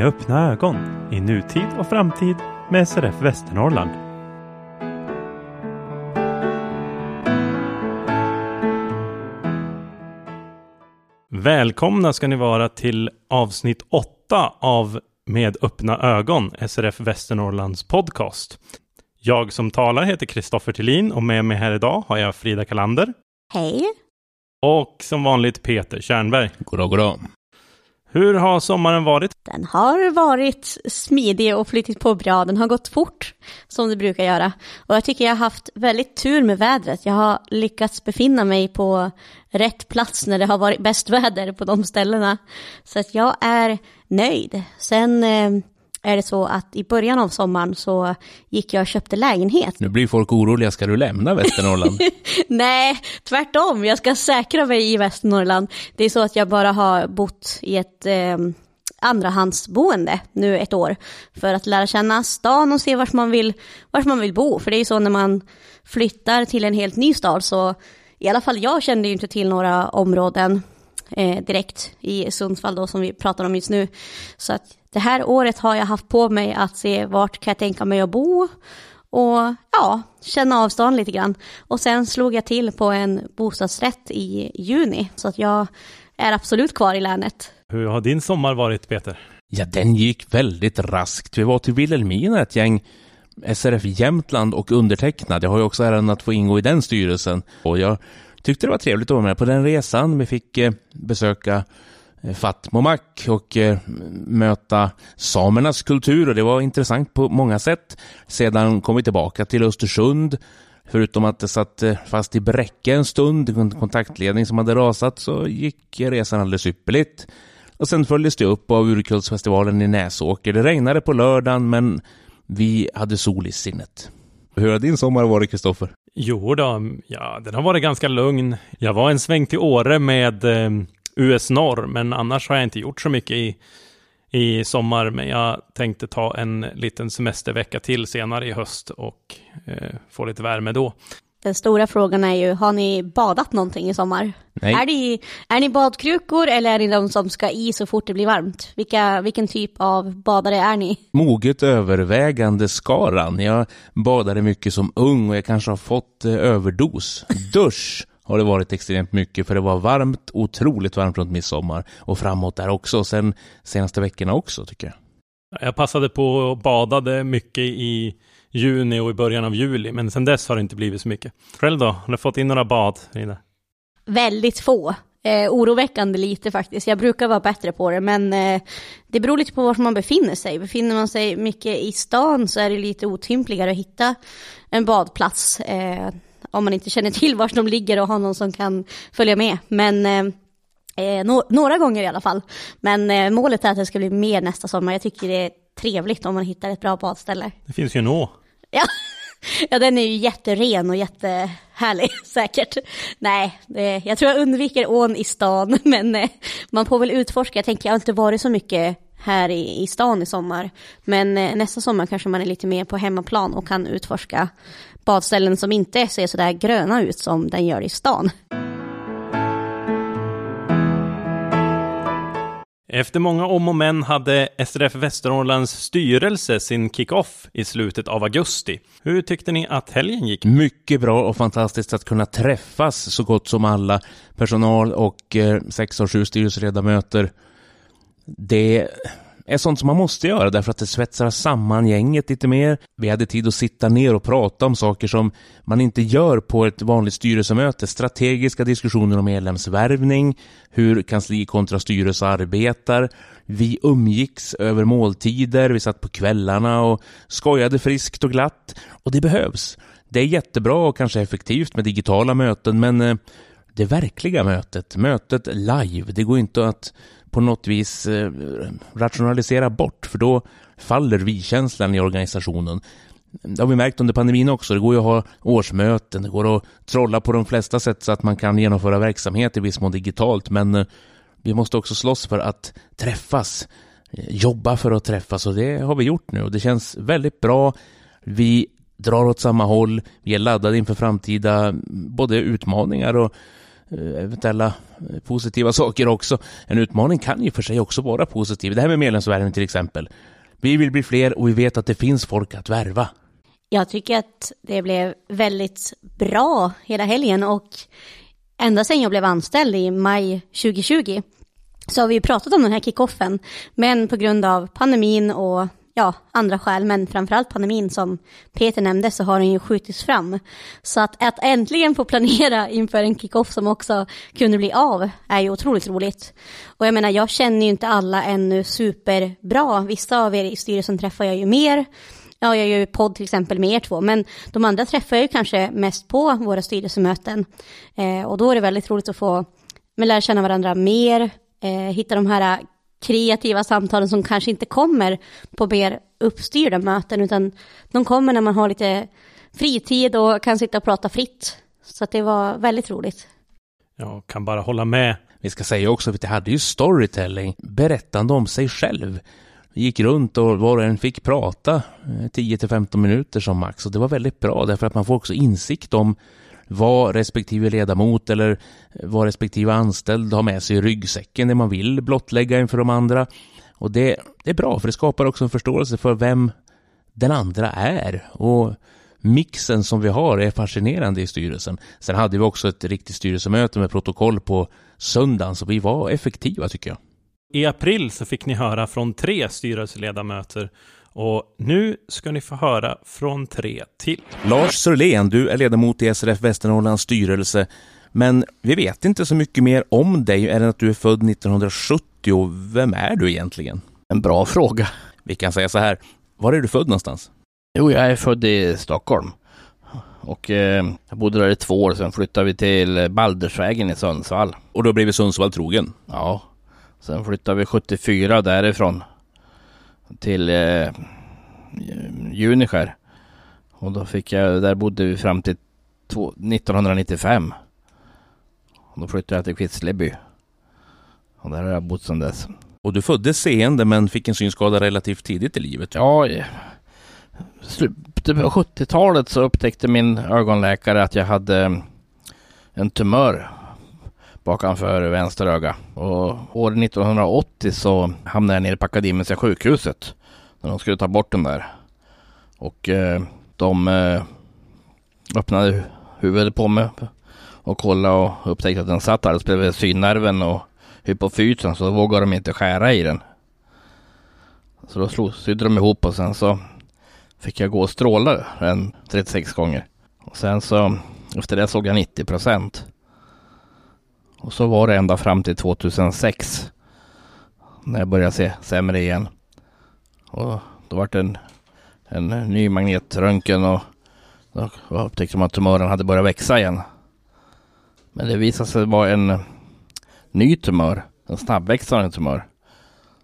Med öppna ögon i nutid och framtid med SRF Västernorrland. Välkomna ska ni vara till avsnitt 8 av Med öppna ögon, SRF Västernorrlands podcast. Jag som talar heter Kristoffer Tillin och med mig här idag har jag Frida Kalander. Hej! Och som vanligt Peter Kärnberg. Goddag, goddag. Hur har sommaren varit? Den har varit smidig och flyttit på bra. Den har gått fort, som det brukar göra. Och jag tycker jag har haft väldigt tur med vädret. Jag har lyckats befinna mig på rätt plats när det har varit bäst väder på de ställena. Så att jag är nöjd. Sen eh, är det så att i början av sommaren så gick jag och köpte lägenhet. Nu blir folk oroliga, ska du lämna Västernorrland? Nej, tvärtom. Jag ska säkra mig i Västernorrland. Det är så att jag bara har bott i ett eh, andrahandsboende nu ett år. För att lära känna stan och se vart man vill, vart man vill bo. För det är ju så när man flyttar till en helt ny stad så i alla fall jag kände ju inte till några områden eh, direkt i Sundsvall då som vi pratar om just nu. Så att det här året har jag haft på mig att se vart kan jag tänka mig att bo och ja, känna avstånd lite grann. Och sen slog jag till på en bostadsrätt i juni så att jag är absolut kvar i länet. Hur har din sommar varit Peter? Ja, den gick väldigt raskt. Vi var till Vilhelmina, ett gäng SRF Jämtland och undertecknad. Jag har ju också äran att få ingå i den styrelsen. Och jag tyckte det var trevligt att vara med på den resan. Vi fick eh, besöka Eh, Fatmomak och eh, möta samernas kultur och det var intressant på många sätt. Sedan kom vi tillbaka till Östersund. Förutom att det satt eh, fast i Bräcke en stund, kontaktledning som hade rasat, så gick resan alldeles ypperligt. Och sen följdes det upp av Urkullsfestivalen i Näsåker. Det regnade på lördagen, men vi hade sol i sinnet. Hur har din sommar varit, Kristoffer? Jo då, ja, den har varit ganska lugn. Jag var en sväng till Åre med eh, US Norr, men annars har jag inte gjort så mycket i, i sommar. Men jag tänkte ta en liten semestervecka till senare i höst och eh, få lite värme då. Den stora frågan är ju, har ni badat någonting i sommar? Nej. Är ni, är ni badkrukor eller är ni de som ska i så fort det blir varmt? Vilka, vilken typ av badare är ni? Moget övervägande skaran. Jag badade mycket som ung och jag kanske har fått eh, överdos. Dusch har det varit extremt mycket för det var varmt, otroligt varmt runt midsommar och framåt där också. Sen senaste veckorna också tycker jag. Jag passade på och badade mycket i juni och i början av juli, men sen dess har det inte blivit så mycket. Själv då? Har du fått in några bad, Frida? Väldigt få. Eh, oroväckande lite faktiskt. Jag brukar vara bättre på det, men eh, det beror lite på var man befinner sig. Befinner man sig mycket i stan så är det lite otympligare att hitta en badplats. Eh, om man inte känner till var de ligger och har någon som kan följa med. Men eh, eh, no några gånger i alla fall. Men eh, målet är att det ska bli mer nästa sommar. Jag tycker det är trevligt om man hittar ett bra badställe. Det finns ju en å. Ja. ja, den är ju jätteren och jättehärlig säkert. Nej, det, jag tror jag undviker ån i stan, men eh, man får väl utforska. Jag tänker, jag har inte varit så mycket här i, i stan i sommar. Men eh, nästa sommar kanske man är lite mer på hemmaplan och kan utforska badställen som inte ser så där gröna ut som den gör i stan. Efter många om och men hade SRF Västernorrlands styrelse sin kick-off i slutet av augusti. Hur tyckte ni att helgen gick? Mycket bra och fantastiskt att kunna träffas så gott som alla personal och eh, sex och sju styrelseledamöter. Det är sånt som man måste göra därför att det svetsar samman gänget lite mer. Vi hade tid att sitta ner och prata om saker som man inte gör på ett vanligt styrelsemöte. Strategiska diskussioner om medlemsvärvning, hur kansli kontra styrelse arbetar. Vi umgicks över måltider, vi satt på kvällarna och skojade friskt och glatt. Och det behövs. Det är jättebra och kanske effektivt med digitala möten, men eh, det verkliga mötet, mötet live, det går inte att på något vis eh, rationalisera bort, för då faller vi-känslan i organisationen. Det har vi märkt under pandemin också. Det går ju att ha årsmöten, det går att trolla på de flesta sätt så att man kan genomföra verksamhet i viss mån digitalt, men eh, vi måste också slåss för att träffas, eh, jobba för att träffas och det har vi gjort nu och det känns väldigt bra. Vi drar åt samma håll, vi är laddade inför framtida mm, både utmaningar och Eh, eventuella eh, positiva saker också. En utmaning kan ju för sig också vara positiv. Det här med medlemsvärvning till exempel. Vi vill bli fler och vi vet att det finns folk att värva. Jag tycker att det blev väldigt bra hela helgen och ända sedan jag blev anställd i maj 2020 så har vi pratat om den här kickoffen. Men på grund av pandemin och ja, andra skäl, men framförallt pandemin som Peter nämnde så har den ju skjutits fram. Så att, att äntligen få planera inför en kickoff som också kunde bli av är ju otroligt roligt. Och jag menar, jag känner ju inte alla ännu superbra. Vissa av er i styrelsen träffar jag ju mer. Ja, jag gör ju podd till exempel med er två, men de andra träffar jag ju kanske mest på våra styrelsemöten. Eh, och då är det väldigt roligt att få lära känna varandra mer, eh, hitta de här kreativa samtalen som kanske inte kommer på mer uppstyrda möten, utan de kommer när man har lite fritid och kan sitta och prata fritt. Så att det var väldigt roligt. Jag kan bara hålla med. Vi ska säga också att det hade ju storytelling, berättande om sig själv. Vi gick runt och var och en fick prata 10-15 eh, minuter som max och det var väldigt bra därför att man får också insikt om vad respektive ledamot eller eh, vad respektive anställd har med sig i ryggsäcken när man vill blottlägga inför de andra. Och det, det är bra, för det skapar också en förståelse för vem den andra är. Och mixen som vi har är fascinerande i styrelsen. Sen hade vi också ett riktigt styrelsemöte med protokoll på söndagen, så vi var effektiva tycker jag. I april så fick ni höra från tre styrelseledamöter och nu ska ni få höra från tre till. Lars Sörlén, du är ledamot i SRF Västernorrlands styrelse. Men vi vet inte så mycket mer om dig än att du är född 1970. Vem är du egentligen? En bra fråga. Vi kan säga så här. Var är du född någonstans? Jo, jag är född i Stockholm. Och eh, jag bodde där i två år, sen flyttade vi till Baldersvägen i Sundsvall. Och då blev vi Sundsvall trogen? Ja. Sen flyttade vi 74 därifrån till eh, Juniskär. Och då fick jag, där bodde vi fram till 1995. Och då flyttade jag till Kvissleby. Och där har jag bott sedan dess. Och du föddes seende men fick en synskada relativt tidigt i livet? Ja, i slutet på 70-talet så upptäckte min ögonläkare att jag hade en tumör bakanför vänster öga. Och år 1980 så hamnade jag nere på Akademiska sjukhuset när de skulle ta bort den där. Och eh, de eh, öppnade huvudet på mig och kollade och upptäckte att den satt alldeles bredvid synnerven och hypofysen så då vågade de inte skära i den. Så då slog, sydde de ihop och sen så fick jag gå och stråla den 36 gånger. Och sen så efter det såg jag 90 procent. Och så var det ända fram till 2006. När jag började se sämre igen. Och då var det en, en ny magnetröntgen och då upptäckte man att tumören hade börjat växa igen. Men det visade sig vara en ny tumör. En snabbväxande tumör.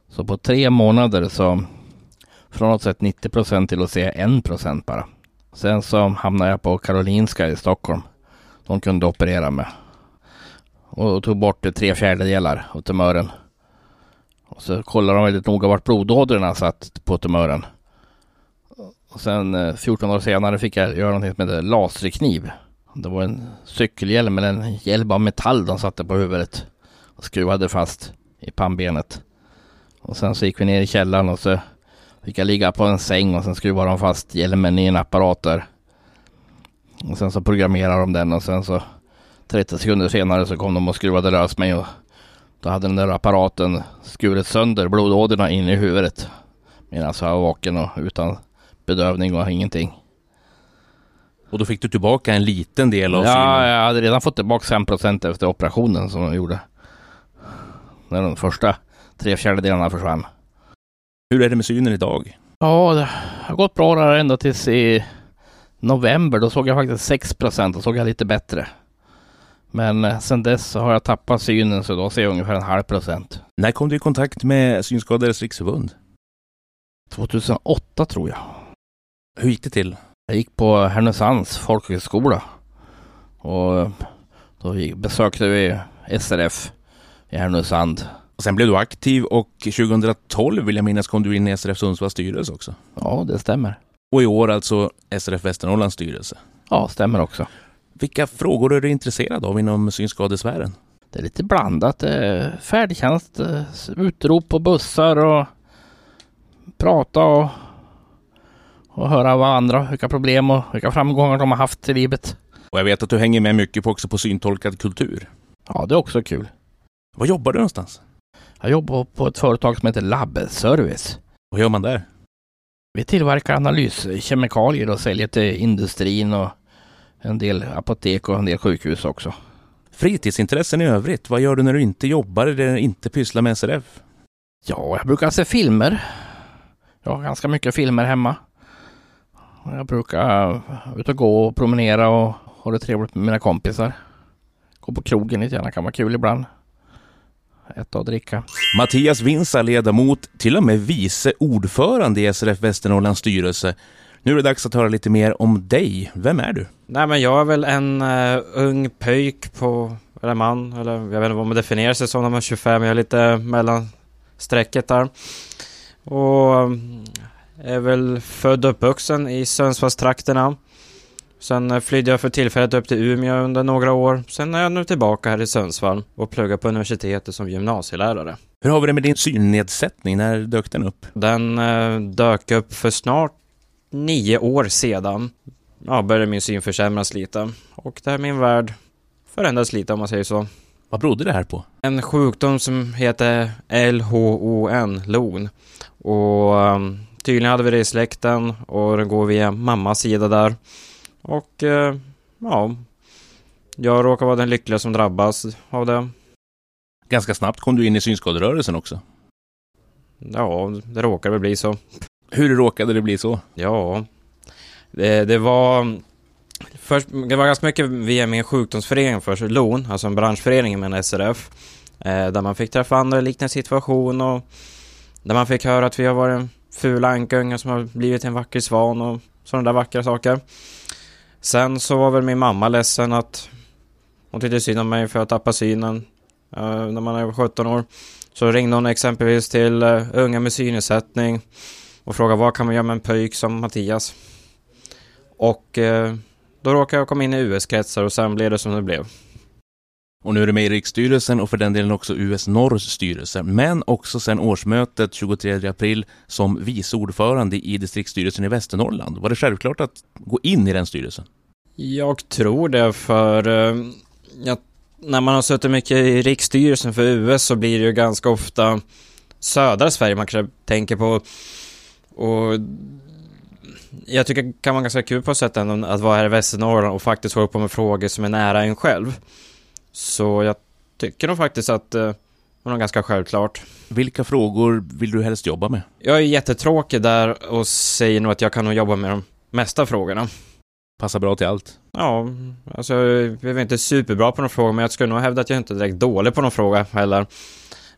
Så på tre månader så från att sett 90 procent till att se 1 procent bara. Sen så hamnade jag på Karolinska i Stockholm. De kunde operera mig och tog bort tre fjärdedelar av tumören. Och så kollade de väldigt noga vart blodådrorna satt på tumören. Och sen eh, 14 år senare fick jag göra någonting som heter laserkniv. Det var en cykelhjälm eller en hjälm av metall de satte på huvudet och skruvade fast i pannbenet. Och sen så gick vi ner i källaren och så fick jag ligga på en säng och sen skruvade de fast hjälmen i en apparat där. Och sen så programmerade de den och sen så 30 sekunder senare så kom de och skruvade lös mig och då hade den där apparaten skurit sönder blodådrorna in i huvudet. Medan jag var vaken och utan bedövning och ingenting. Och då fick du tillbaka en liten del av synen? Ja, jag hade redan fått tillbaka 5% efter operationen som de gjorde. När de första tre fjärdedelarna försvann. Hur är det med synen idag? Ja, det har gått bra där ända tills i november. Då såg jag faktiskt 6 Då såg jag lite bättre. Men eh, sen dess har jag tappat synen så då ser jag ungefär en halv procent. När kom du i kontakt med Synskadades riksförbund? 2008 tror jag. Hur gick det till? Jag gick på Härnösands folkhögskola. Och eh, då besökte vi SRF i Härnösand. Och sen blev du aktiv och 2012 vill jag minnas kom du in i SRF Sundsvalls styrelse också. Ja, det stämmer. Och i år alltså SRF Västernorrlands styrelse. Ja, stämmer också. Vilka frågor är du intresserad av inom synskadesfären? Det är lite blandat. Eh, färdtjänst, eh, utrop på bussar och prata och, och höra vad andra, vilka problem och vilka framgångar de har haft i livet. Och jag vet att du hänger med mycket på också på syntolkad kultur. Ja, det är också kul. Var jobbar du någonstans? Jag jobbar på ett företag som heter Labbservice. Vad gör man där? Vi tillverkar analyskemikalier och säljer till industrin och en del apotek och en del sjukhus också. Fritidsintressen i övrigt, vad gör du när du inte jobbar eller inte pysslar med SRF? Ja, jag brukar se filmer. Jag har ganska mycket filmer hemma. Jag brukar ut och gå och promenera och ha det trevligt med mina kompisar. Gå på krogen lite grann, kan vara kul ibland. Äta och dricka. Mattias Vinsa, ledamot, till och med vice ordförande i SRF Västernorrlands styrelse. Nu är det dags att höra lite mer om dig. Vem är du? Nej men jag är väl en uh, ung pöjk på, eller man, eller jag vet inte vad man definierar sig som när man är 25, jag är lite mellan strecket där. Och um, är väl född och uppvuxen i Sundsvallstrakterna. Sen eh, flydde jag för tillfället upp till Umeå under några år. Sen är jag nu tillbaka här i Sundsvall och pluggar på universitetet som gymnasielärare. Hur har vi det med din synnedsättning? När dök den upp? Den eh, dök upp för snart nio år sedan. Ja, började min syn försämras lite. Och där min värld förändras lite om man säger så. Vad berodde det här på? En sjukdom som heter LHON, LON. Och um, tydligen hade vi det i släkten och den går via mammas sida där. Och uh, ja, jag råkar vara den lyckliga som drabbas av det. Ganska snabbt kom du in i synskaderörelsen också. Ja, det råkar väl bli så. Hur råkade det bli så? Ja, det, det var... Först, det var ganska mycket via min sjukdomsförening först, LON, alltså en branschförening med en SRF. Eh, där man fick träffa andra i liknande situation och där man fick höra att vi har varit en ful ankunge som har blivit en vacker svan och sådana där vackra saker. Sen så var väl min mamma ledsen att hon tyckte synd om mig för att tappa synen eh, när man är 17 år. Så ringde hon exempelvis till eh, unga med synnedsättning och frågade vad kan man göra med en pöjk som Mattias? Och uh, då råkade jag komma in i US-kretsar och sen blev det som det blev. Och nu är du med i riksstyrelsen och för den delen också US Norrs styrelse, men också sedan årsmötet 23 april som vice ordförande i distriktsstyrelsen i Västernorrland. Var det självklart att gå in i den styrelsen? Jag tror det för jag när man har suttit mycket i riksstyrelsen för US så blir det ju ganska ofta södra Sverige man kanske tänker på. Och jag tycker det kan vara ganska kul på ett sätt ändå att vara här i Västernorrland och faktiskt hålla på med frågor som är nära en själv. Så jag tycker nog faktiskt att eh, det var ganska självklart. Vilka frågor vill du helst jobba med? Jag är jättetråkig där och säger nog att jag kan nog jobba med de mesta frågorna. Passar bra till allt? Ja, alltså jag är inte superbra på någon fråga, men jag skulle nog hävda att jag inte är direkt dålig på någon fråga heller.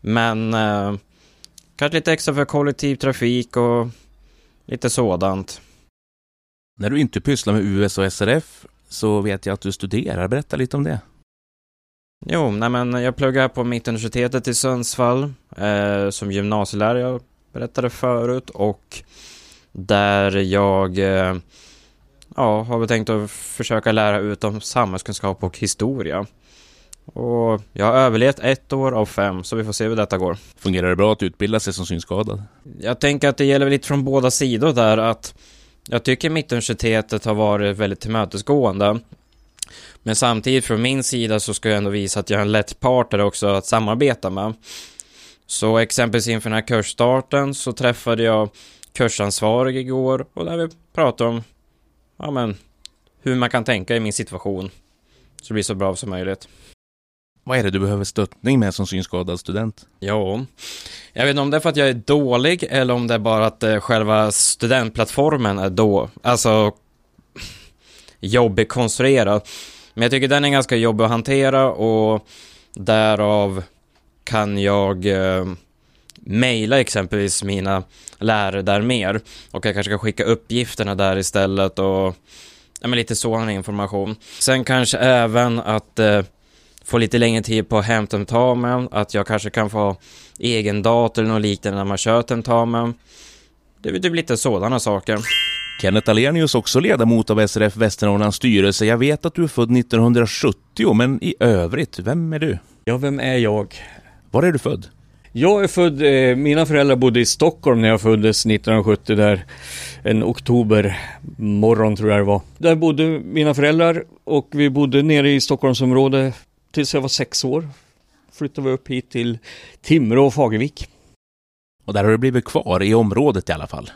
Men eh, kanske lite extra för kollektivtrafik och lite sådant. När du inte pysslar med US och SRF så vet jag att du studerar. Berätta lite om det. Jo, nej men jag pluggar på Mittuniversitetet i Sundsvall eh, som gymnasielärare, jag berättade förut, och där jag eh, ja, har tänkt att försöka lära ut om samhällskunskap och historia. Och jag har överlevt ett år av fem, så vi får se hur detta går. Fungerar det bra att utbilda sig som synskadad? Jag tänker att det gäller lite från båda sidor där att jag tycker Mittuniversitetet har varit väldigt tillmötesgående. Men samtidigt från min sida så ska jag ändå visa att jag är en lätt partner också att samarbeta med. Så exempelvis inför den här kursstarten så träffade jag kursansvarig igår och där vi pratade om ja, men, hur man kan tänka i min situation. Så det blir så bra som möjligt. Vad är det du behöver stöttning med som synskadad student? Ja, jag vet inte om det är för att jag är dålig eller om det är bara att eh, själva studentplattformen är då, alltså jobbig konstruerad. Men jag tycker den är ganska jobbig att hantera och därav kan jag eh, mejla exempelvis mina lärare där mer och jag kanske kan skicka uppgifterna där istället och ja, men lite sådan information. Sen kanske även att eh, få lite längre tid på hemtentamen, att jag kanske kan få egen dator eller något liknande när man kör tentamen. Det blir typ lite sådana saker. Kenneth Alenius, också ledamot av SRF Västernorrlands styrelse. Jag vet att du är född 1970, men i övrigt, vem är du? Ja, vem är jag? Var är du född? Jag är född, eh, mina föräldrar bodde i Stockholm när jag föddes 1970 där. En oktobermorgon tror jag det var. Där bodde mina föräldrar och vi bodde nere i Stockholmsområdet tills jag var sex år. Flyttade vi upp hit till Timrå och Fagervik. Och där har du blivit kvar i området i alla fall.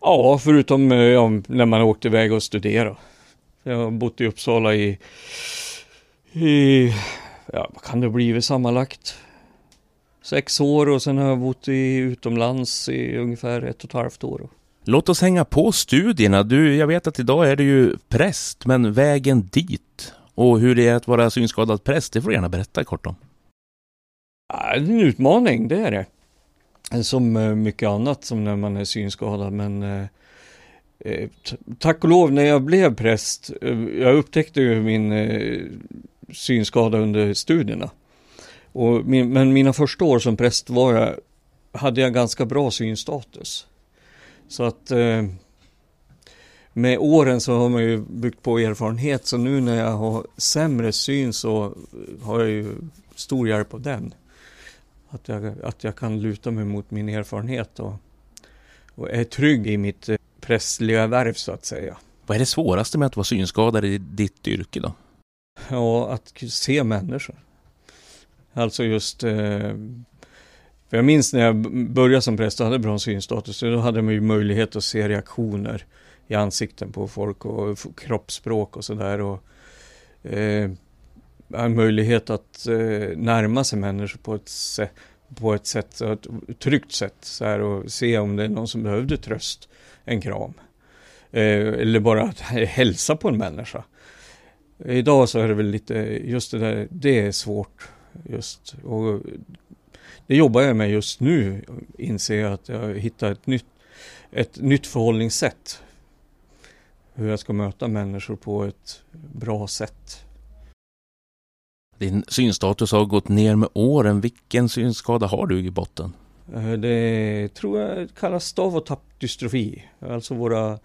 Ja, förutom eh, ja, när man åkte iväg och studerade. Jag har bott i Uppsala i, i ja, vad kan det blivit sammanlagt? Sex år och sen har jag bott i, utomlands i ungefär ett och ett halvt år. Låt oss hänga på studierna. Du, jag vet att idag är du ju präst, men vägen dit och hur det är att vara synskadad präst, det får du gärna berätta kort om. Ja, det är en utmaning, det är det. Som eh, mycket annat som när man är synskadad, men eh, eh, tack och lov när jag blev präst, jag upptäckte ju min eh, synskada under studierna. Och min, men mina första år som präst var jag, hade jag ganska bra synstatus. Så att eh, med åren så har man ju byggt på erfarenhet, så nu när jag har sämre syn så har jag ju stor hjälp av den. Att jag, att jag kan luta mig mot min erfarenhet och, och är trygg i mitt eh, prästliga värv så att säga. Vad är det svåraste med att vara synskadad i ditt yrke då? Ja, att se människor. Alltså just, eh, för jag minns när jag började som präst och hade bra synstatus, så då hade man ju möjlighet att se reaktioner i ansikten på folk och kroppsspråk och sådär. Eh, en möjlighet att eh, närma sig människor på ett, sätt, på ett sätt, ett tryggt sätt, så här, och se om det är någon som behövde tröst, en kram. Eh, eller bara att hälsa på en människa. Idag så är det väl lite, just det där, det är svårt just. Och det jobbar jag med just nu, inser jag att jag hittar ett nytt, ett nytt förhållningssätt. Hur jag ska möta människor på ett bra sätt. Din synstatus har gått ner med åren. Vilken synskada har du i botten? Eh, Det tror jag kallas stav och tappdystrofi, alltså våra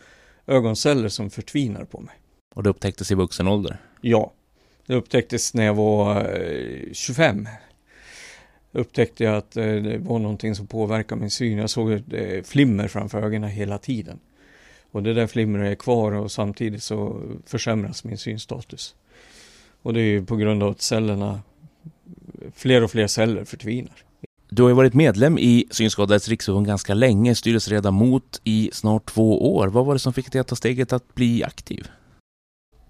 ögonceller som förtvinar på mig. Och det upptäcktes i vuxen ålder. Ja, det upptäcktes när jag var eh, 25. Upptäckte jag att eh, det var någonting som påverkade min syn. Jag såg eh, flimmer framför ögonen hela tiden. Och det där flimret är kvar och samtidigt så försämras min synstatus. Och det är ju på grund av att cellerna, fler och fler celler förtvinar. Du har ju varit medlem i Synskadades riksförbund ganska länge, styrelseledamot i snart två år. Vad var det som fick dig att ta steget att bli aktiv?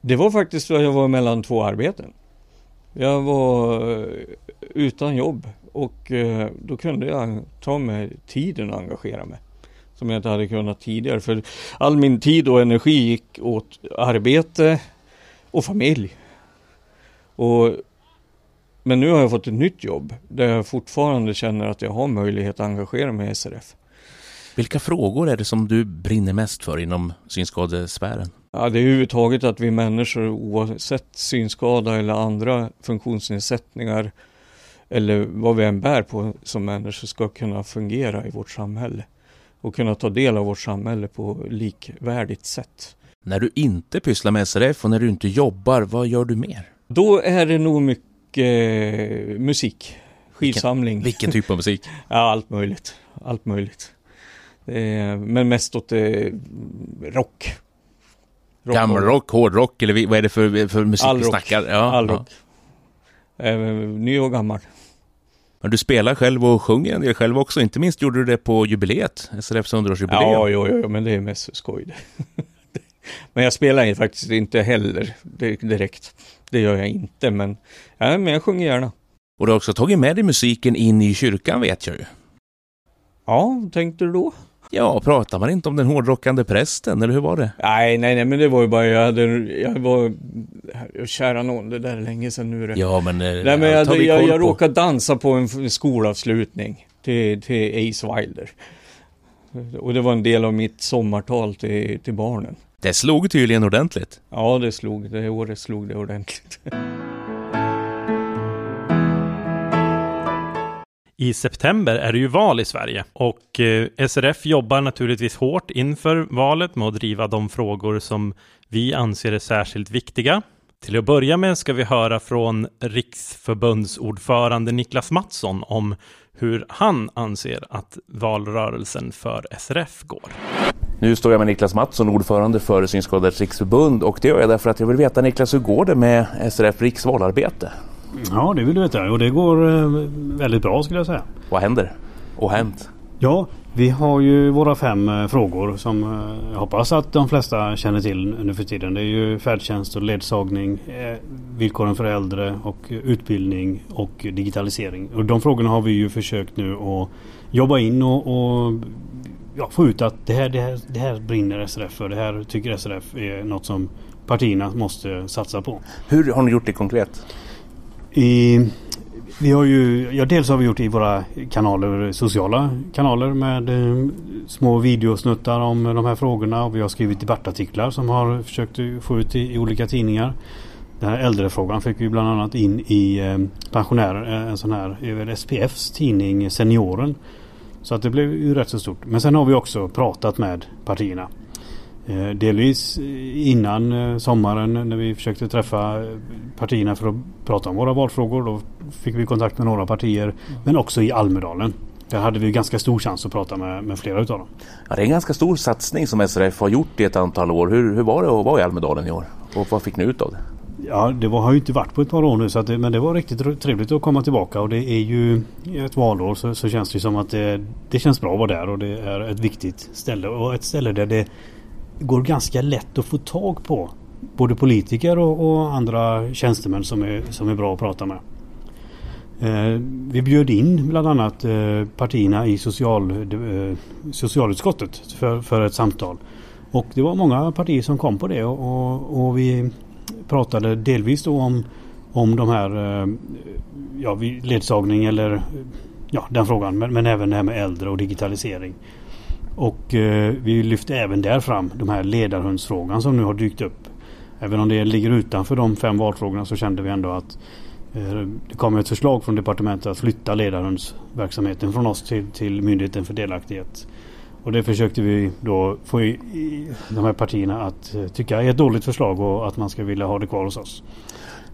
Det var faktiskt för att jag var mellan två arbeten. Jag var eh, utan jobb och eh, då kunde jag ta mig tiden och engagera mig. Som jag inte hade kunnat tidigare. För all min tid och energi gick åt arbete och familj. Och, men nu har jag fått ett nytt jobb där jag fortfarande känner att jag har möjlighet att engagera mig i SRF. Vilka frågor är det som du brinner mest för inom synskadesfären? Ja, det är överhuvudtaget att vi människor oavsett synskada eller andra funktionsnedsättningar eller vad vi än bär på som människor ska kunna fungera i vårt samhälle och kunna ta del av vårt samhälle på likvärdigt sätt. När du inte pysslar med SRF och när du inte jobbar, vad gör du mer? Då är det nog mycket musik, skivsamling, Vilken typ av musik? ja allt möjligt, allt möjligt. Är, men mest åt det rock. Rock Gammelrock, hårdrock eller vad är det för, för musik All vi rock. snackar? Ja, All ja. rock. Ny och gammal. Men du spelar själv och sjunger en del själv också. Inte minst gjorde du det på jubileet, SRFs 100-årsjubileum. Ja, jo, jo, men det är mest skoj. men jag spelar faktiskt inte heller di- direkt. Det gör jag inte, men, ja, men jag sjunger gärna. Och du har också tagit med dig musiken in i kyrkan vet jag ju. Ja, tänkte du då? Ja, pratar man inte om den hårdrockande prästen, eller hur var det? Nej, nej, nej, men det var ju bara, jag hade, jag var, kära någon, det där är länge sedan nu. det. Ja, men... eh, nej, men jag, jag, jag på. råkade dansa på en skolavslutning till, till Ace Wilder. Och det var en del av mitt sommartal till, till barnen. Det slog tydligen ordentligt. Ja, det slog, det året slog det ordentligt. i september är det ju val i Sverige och eh, SRF jobbar naturligtvis hårt inför valet med att driva de frågor som vi anser är särskilt viktiga. Till att börja med ska vi höra från riksförbundsordförande Niklas Mattsson om hur han anser att valrörelsen för SRF går. Nu står jag med Niklas Mattsson, ordförande för Synskadades riksförbund och det gör jag därför att jag vill veta Niklas, hur går det med SRF riksvalarbete? Ja, det vill du veta och det går eh, väldigt bra skulle jag säga. Vad händer? Och hänt? Ja, vi har ju våra fem eh, frågor som eh, jag hoppas att de flesta känner till nu för tiden. Det är ju färdtjänst och ledsagning, villkoren för äldre och utbildning och digitalisering. Och de frågorna har vi ju försökt nu att jobba in och, och ja, få ut att det här, det, här, det här brinner SRF för. Det här tycker SRF är något som partierna måste satsa på. Hur har ni gjort det konkret? I, vi har ju, ja, dels har vi gjort i våra kanaler, sociala kanaler med eh, små videosnuttar om de här frågorna. Och vi har skrivit debattartiklar som har försökt få ut i, i olika tidningar. Den här äldrefrågan fick vi bland annat in i eh, pensionärer, eh, en sån här, eh, SPFs tidning Senioren. Så att det blev ju rätt så stort. Men sen har vi också pratat med partierna. Eh, delvis innan eh, sommaren när vi försökte träffa partierna för att prata om våra valfrågor. Då fick vi kontakt med några partier. Men också i Almedalen. Där hade vi ganska stor chans att prata med, med flera utav dem. Ja, det är en ganska stor satsning som SRF har gjort i ett antal år. Hur, hur var det att vara i Almedalen i år? Och vad fick ni ut av det? Ja, det var, har ju inte varit på ett par år nu så det, men det var riktigt trevligt att komma tillbaka och det är ju ett valår så, så känns det som att det, det känns bra att vara där och det är ett viktigt ställe och ett ställe där det går ganska lätt att få tag på både politiker och, och andra tjänstemän som är, som är bra att prata med. Eh, vi bjöd in bland annat eh, partierna i social, eh, socialutskottet för, för ett samtal. Och det var många partier som kom på det och, och, och vi pratade delvis då om, om de här eh, ja, ledsagning eller ja, den frågan men, men även det här med äldre och digitalisering. Och eh, vi lyfte även där fram de här ledarhundsfrågan som nu har dykt upp. Även om det ligger utanför de fem valfrågorna så kände vi ändå att eh, det kom ett förslag från departementet att flytta ledarhundsverksamheten från oss till, till Myndigheten för delaktighet. Och det försökte vi då få i, i de här partierna att eh, tycka är ett dåligt förslag och att man ska vilja ha det kvar hos oss.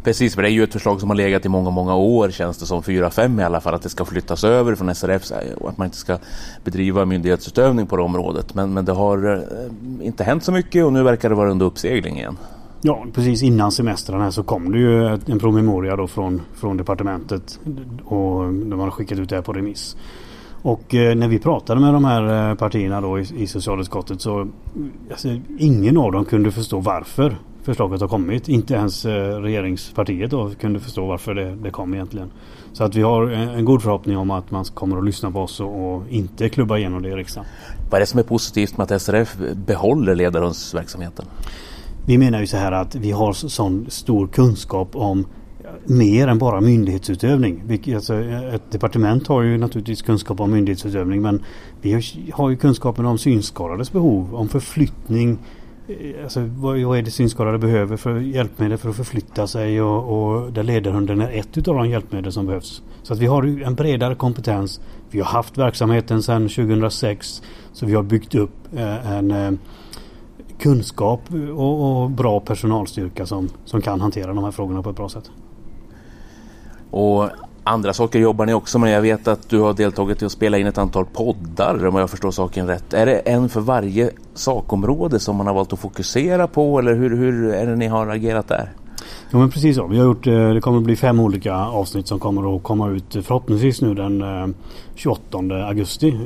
Precis, för det är ju ett förslag som har legat i många, många år känns det som. Fyra, fem i alla fall. Att det ska flyttas över från SRF och att man inte ska bedriva myndighetsutövning på det området. Men, men det har eh, inte hänt så mycket och nu verkar det vara under uppsegling igen. Ja, precis innan semestern här så kom det ju en promemoria då från, från departementet och de har skickat ut det här på remiss. Och eh, när vi pratade med de här eh, partierna då i, i socialutskottet så alltså, ingen av dem kunde förstå varför förslaget har kommit. Inte ens eh, regeringspartiet då kunde förstå varför det, det kom egentligen. Så att vi har en, en, god förhoppning om att man kommer att lyssna på oss och, och, inte klubba igenom det i riksdagen. Vad är det som är positivt med att SRF behåller ledarhundsverksamheten? Vi menar ju så här att vi har sån stor kunskap om mer än bara myndighetsutövning. Alltså, ett departement har ju naturligtvis kunskap om myndighetsutövning men vi har ju kunskapen om synskadades behov, om förflyttning. Eh, alltså, vad, är det synskadade behöver för hjälpmedel för att förflytta sig och, och där ledarhunden är ett utav de hjälpmedel som behövs. Så att vi har en bredare kompetens. Vi har haft verksamheten sedan 2006 så vi har byggt upp eh, en eh, kunskap och, och, bra personalstyrka som, som kan hantera de här frågorna på ett bra sätt. Och andra saker jobbar ni också med. Jag vet att du har deltagit i att spela in ett antal poddar om jag förstår saken rätt. Är det en för varje sakområde som man har valt att fokusera på eller hur, hur är det ni har agerat där? Ja men precis så. Vi har gjort, eh, det kommer att bli fem olika avsnitt som kommer att komma ut eh, förhoppningsvis nu den eh, 28 augusti.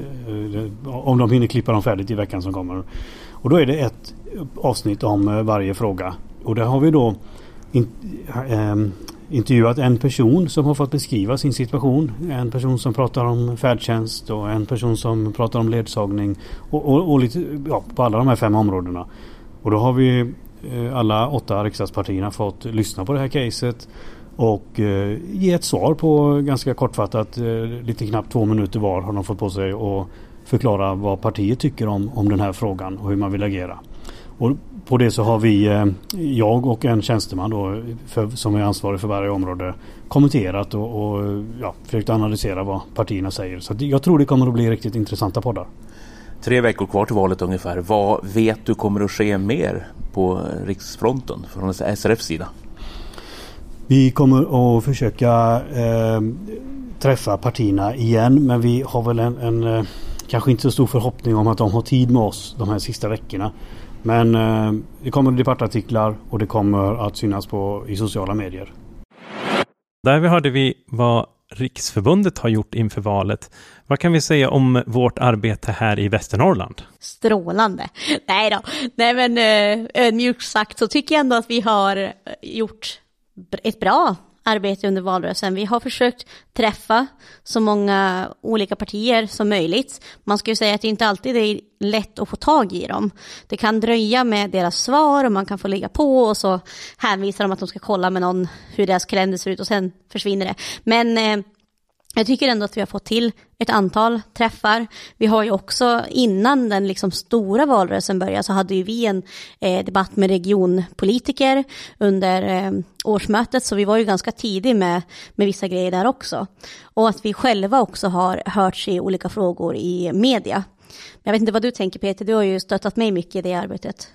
Om de hinner klippa dem färdigt i veckan som kommer. Och då är det ett avsnitt om varje fråga. Och där har vi då in, intervjuat en person som har fått beskriva sin situation. En person som pratar om färdtjänst och en person som pratar om ledsagning. Och, och, och lite, ja, på alla de här fem områdena. Och då har vi eh, alla åtta riksdagspartierna fått lyssna på det här caset. Och eh, ge ett svar på ganska kortfattat, eh, lite knappt två minuter var har de fått på sig och förklara vad partiet tycker om, om den här frågan och hur man vill agera. Och på det så har vi, eh, jag och en tjänsteman då, för, som är ansvarig för varje område, kommenterat och, och ja, försökt analysera vad partierna säger. Så jag tror det kommer att bli riktigt intressanta poddar. Tre veckor kvar till valet ungefär. Vad vet du kommer att ske mer på riksfronten från SRFs sida? Vi kommer att försöka eh, träffa partierna igen men vi har väl en, en eh, kanske inte så stor förhoppning om att de har tid med oss de här sista veckorna. Men eh, det kommer debattartiklar och det kommer att synas på, i sociala medier. Där vi hörde vi vad Riksförbundet har gjort inför valet. Vad kan vi säga om vårt arbete här i Västernorrland? Strålande. Nej då, nej men eh, ödmjukt sagt så tycker jag ändå att vi har gjort ett bra arbete under valrörelsen. Vi har försökt träffa så många olika partier som möjligt. Man ska ju säga att det inte alltid är lätt att få tag i dem. Det kan dröja med deras svar och man kan få ligga på och så hänvisar de att de ska kolla med någon hur deras kalender ser ut och sen försvinner det. Men eh, jag tycker ändå att vi har fått till ett antal träffar. Vi har ju också innan den liksom stora valrörelsen började så hade ju vi en eh, debatt med regionpolitiker under eh, årsmötet så vi var ju ganska tidig med, med vissa grejer där också. Och att vi själva också har hörts i olika frågor i media. Jag vet inte vad du tänker Peter, du har ju stöttat mig mycket i det arbetet.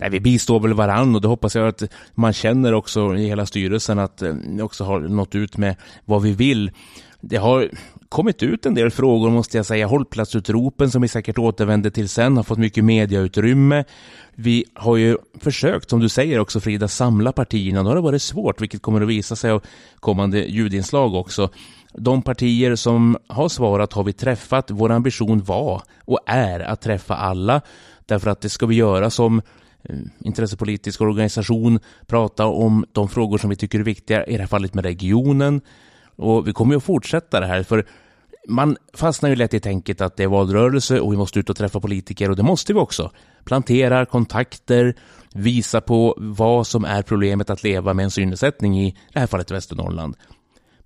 Nej, vi bistår väl varann och det hoppas jag att man känner också i hela styrelsen att eh, ni också har nått ut med vad vi vill. Det har kommit ut en del frågor måste jag säga. Hållplatsutropen som vi säkert återvänder till sen har fått mycket mediautrymme. Vi har ju försökt, som du säger också Frida, samla partierna. Då har det varit svårt, vilket kommer att visa sig av kommande ljudinslag också. De partier som har svarat har vi träffat. Vår ambition var och är att träffa alla. Därför att det ska vi göra som eh, intressepolitisk organisation, prata om de frågor som vi tycker är viktiga, i det här fallet med regionen, och vi kommer ju att fortsätta det här, för man fastnar ju lätt i tänket att det är valrörelse och vi måste ut och träffa politiker och det måste vi också. Planterar kontakter, visa på vad som är problemet att leva med en synnedsättning i det här fallet Västernorrland.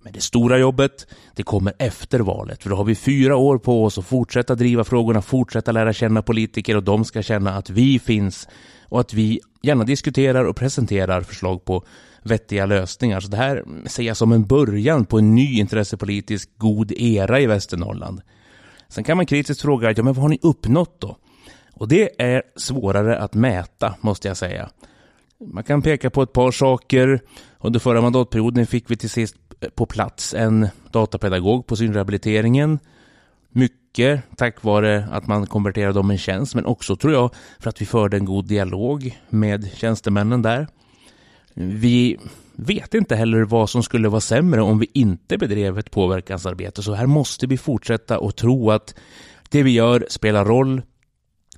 Men det stora jobbet, det kommer efter valet, för då har vi fyra år på oss att fortsätta driva frågorna, fortsätta lära känna politiker och de ska känna att vi finns och att vi gärna diskuterar och presenterar förslag på vettiga lösningar. Så det här ser jag som en början på en ny intressepolitisk god era i Västernorrland. Sen kan man kritiskt fråga, ja men vad har ni uppnått då? Och det är svårare att mäta, måste jag säga. Man kan peka på ett par saker. Under förra mandatperioden fick vi till sist på plats en datapedagog på synrehabiliteringen. Mycket tack vare att man konverterade om en tjänst, men också tror jag för att vi förde en god dialog med tjänstemännen där. Vi vet inte heller vad som skulle vara sämre om vi inte bedrev ett påverkansarbete, så här måste vi fortsätta och tro att det vi gör spelar roll,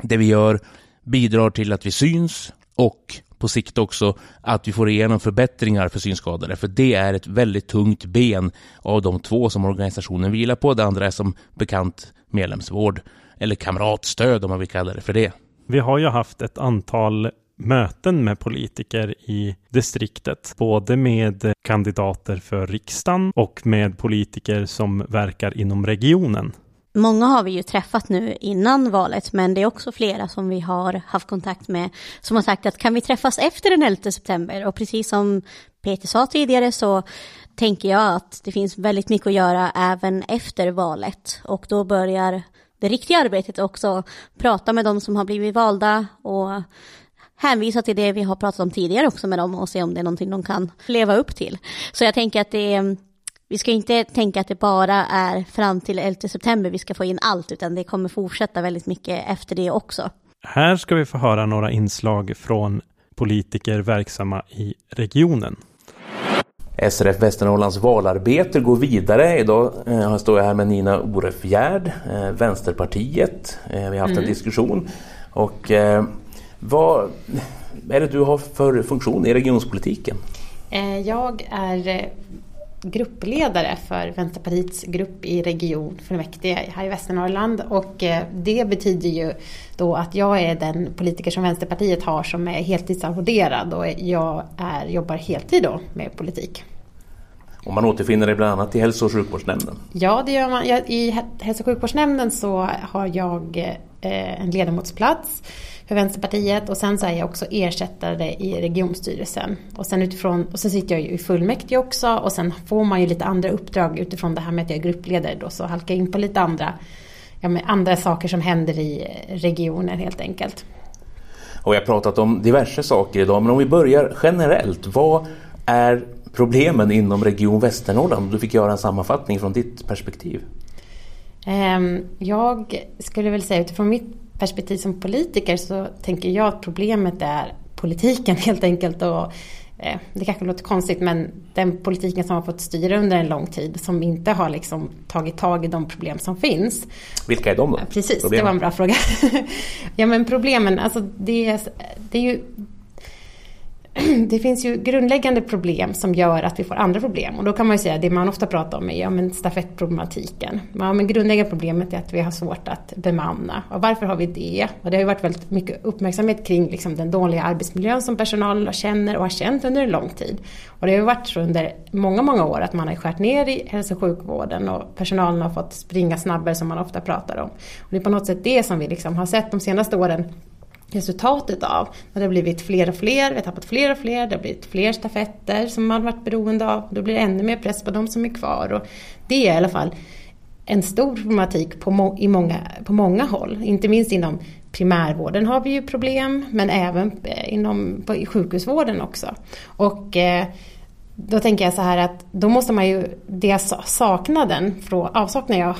det vi gör bidrar till att vi syns och på sikt också att vi får igenom förbättringar för synskadade. För det är ett väldigt tungt ben av de två som organisationen vilar på. Det andra är som bekant medlemsvård eller kamratstöd om man vill kalla det för det. Vi har ju haft ett antal möten med politiker i distriktet, både med kandidater för riksdagen och med politiker som verkar inom regionen. Många har vi ju träffat nu innan valet, men det är också flera som vi har haft kontakt med som har sagt att kan vi träffas efter den 11 september? Och precis som Peter sa tidigare så tänker jag att det finns väldigt mycket att göra även efter valet och då börjar det riktiga arbetet också prata med de som har blivit valda och hänvisa till det vi har pratat om tidigare också med dem och se om det är någonting de kan leva upp till. Så jag tänker att det är vi ska inte tänka att det bara är fram till 11 september vi ska få in allt, utan det kommer fortsätta väldigt mycket efter det också. Här ska vi få höra några inslag från politiker verksamma i regionen. SRF Västernorrlands valarbete går vidare. Idag eh, står jag här med Nina Orefjärd, eh, Vänsterpartiet. Eh, vi har haft mm. en diskussion. Och vad är det du har för funktion i regionspolitiken? Eh, jag är eh, gruppledare för Vänsterpartiets grupp i region fullmäktige här i Västernorrland och eh, det betyder ju då att jag är den politiker som Vänsterpartiet har som är heltidsarvoderad och jag är, jobbar heltid då med politik. Och man återfinner dig bland annat i hälso och sjukvårdsnämnden? Ja, det gör man. I hälso och sjukvårdsnämnden så har jag en ledamotsplats. För Vänsterpartiet och sen så är jag också ersättare i regionstyrelsen. Och sen utifrån, och sen sitter jag ju i fullmäktige också och sen får man ju lite andra uppdrag utifrån det här med att jag är gruppledare då så halkar jag in på lite andra, ja, med andra saker som händer i regionen helt enkelt. Och vi har pratat om diverse saker idag, men om vi börjar generellt. Vad är problemen inom Region Västernorrland? Du fick göra en sammanfattning från ditt perspektiv. Ehm, jag skulle väl säga utifrån mitt perspektiv som politiker så tänker jag att problemet är politiken helt enkelt. Och, eh, det kanske låter konstigt men den politiken som har fått styra under en lång tid som inte har liksom tagit tag i de problem som finns. Vilka är de då? Precis, problemen. det var en bra fråga. ja men problemen, alltså det är, det är ju det finns ju grundläggande problem som gör att vi får andra problem. Och då kan man ju säga, det man ofta pratar om är ja, men stafettproblematiken. Ja, men grundläggande problemet är att vi har svårt att bemanna. Och varför har vi det? Och det har ju varit väldigt mycket uppmärksamhet kring liksom, den dåliga arbetsmiljön som personalen känner och har känt under en lång tid. Och det har ju varit så under många, många år att man har skärt ner i hälso och sjukvården och personalen har fått springa snabbare som man ofta pratar om. Och det är på något sätt det som vi liksom har sett de senaste åren resultatet av. När det har blivit fler och fler, vi har tappat fler och fler, det har blivit fler stafetter som man varit beroende av. Då blir det ännu mer press på de som är kvar. Och det är i alla fall en stor problematik på, må i många, på många håll. Inte minst inom primärvården har vi ju problem, men även eh, inom på, i sjukhusvården också. Och eh, då tänker jag så här att då måste man ju, det saknaden, från, avsaknaden jag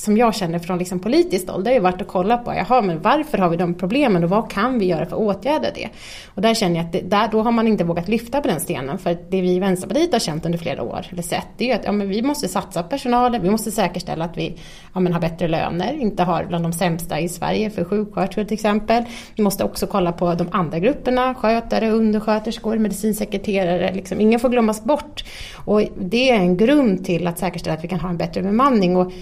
som jag känner från liksom politiskt håll, det har ju varit att kolla på, jaha men varför har vi de problemen och vad kan vi göra för att åtgärda det? Och där känner jag att det, där, då har man inte vågat lyfta på den stenen, för det vi i Vänsterpartiet har känt under flera år, eller sett, det är ju att ja, men vi måste satsa på personalen, vi måste säkerställa att vi ja, men har bättre löner, inte har bland de sämsta i Sverige för sjuksköterskor till exempel. Vi måste också kolla på de andra grupperna, skötare, undersköterskor, medicinsekreterare, liksom, ingen får glömmas bort. Och det är en grund till att säkerställa att vi kan ha en bättre bemanning. Och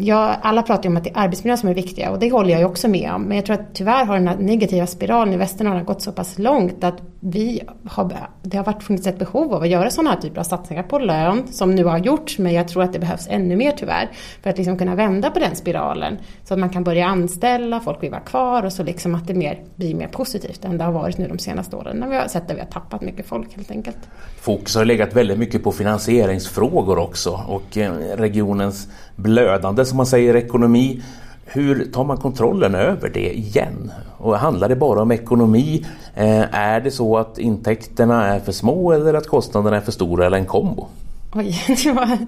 jag, alla pratar ju om att det är arbetsmiljön som är viktiga och det håller jag ju också med om. Men jag tror att tyvärr har den här negativa spiralen i Västernorrland gått så pass långt att vi har, det har varit funnits ett behov av att göra sådana här typer av satsningar på lön som nu har gjorts men jag tror att det behövs ännu mer tyvärr för att liksom kunna vända på den spiralen så att man kan börja anställa, folk vill vara kvar och så liksom att det mer, blir mer positivt än det har varit nu de senaste åren när vi har sett att vi har tappat mycket folk helt enkelt. Fokus har legat väldigt mycket på finansieringsfrågor också och eh, regionens blödande som man säger ekonomi. Hur tar man kontrollen över det igen? Och handlar det bara om ekonomi? Eh, är det så att intäkterna är för små eller att kostnaderna är för stora eller en kombo? Oj, det, var,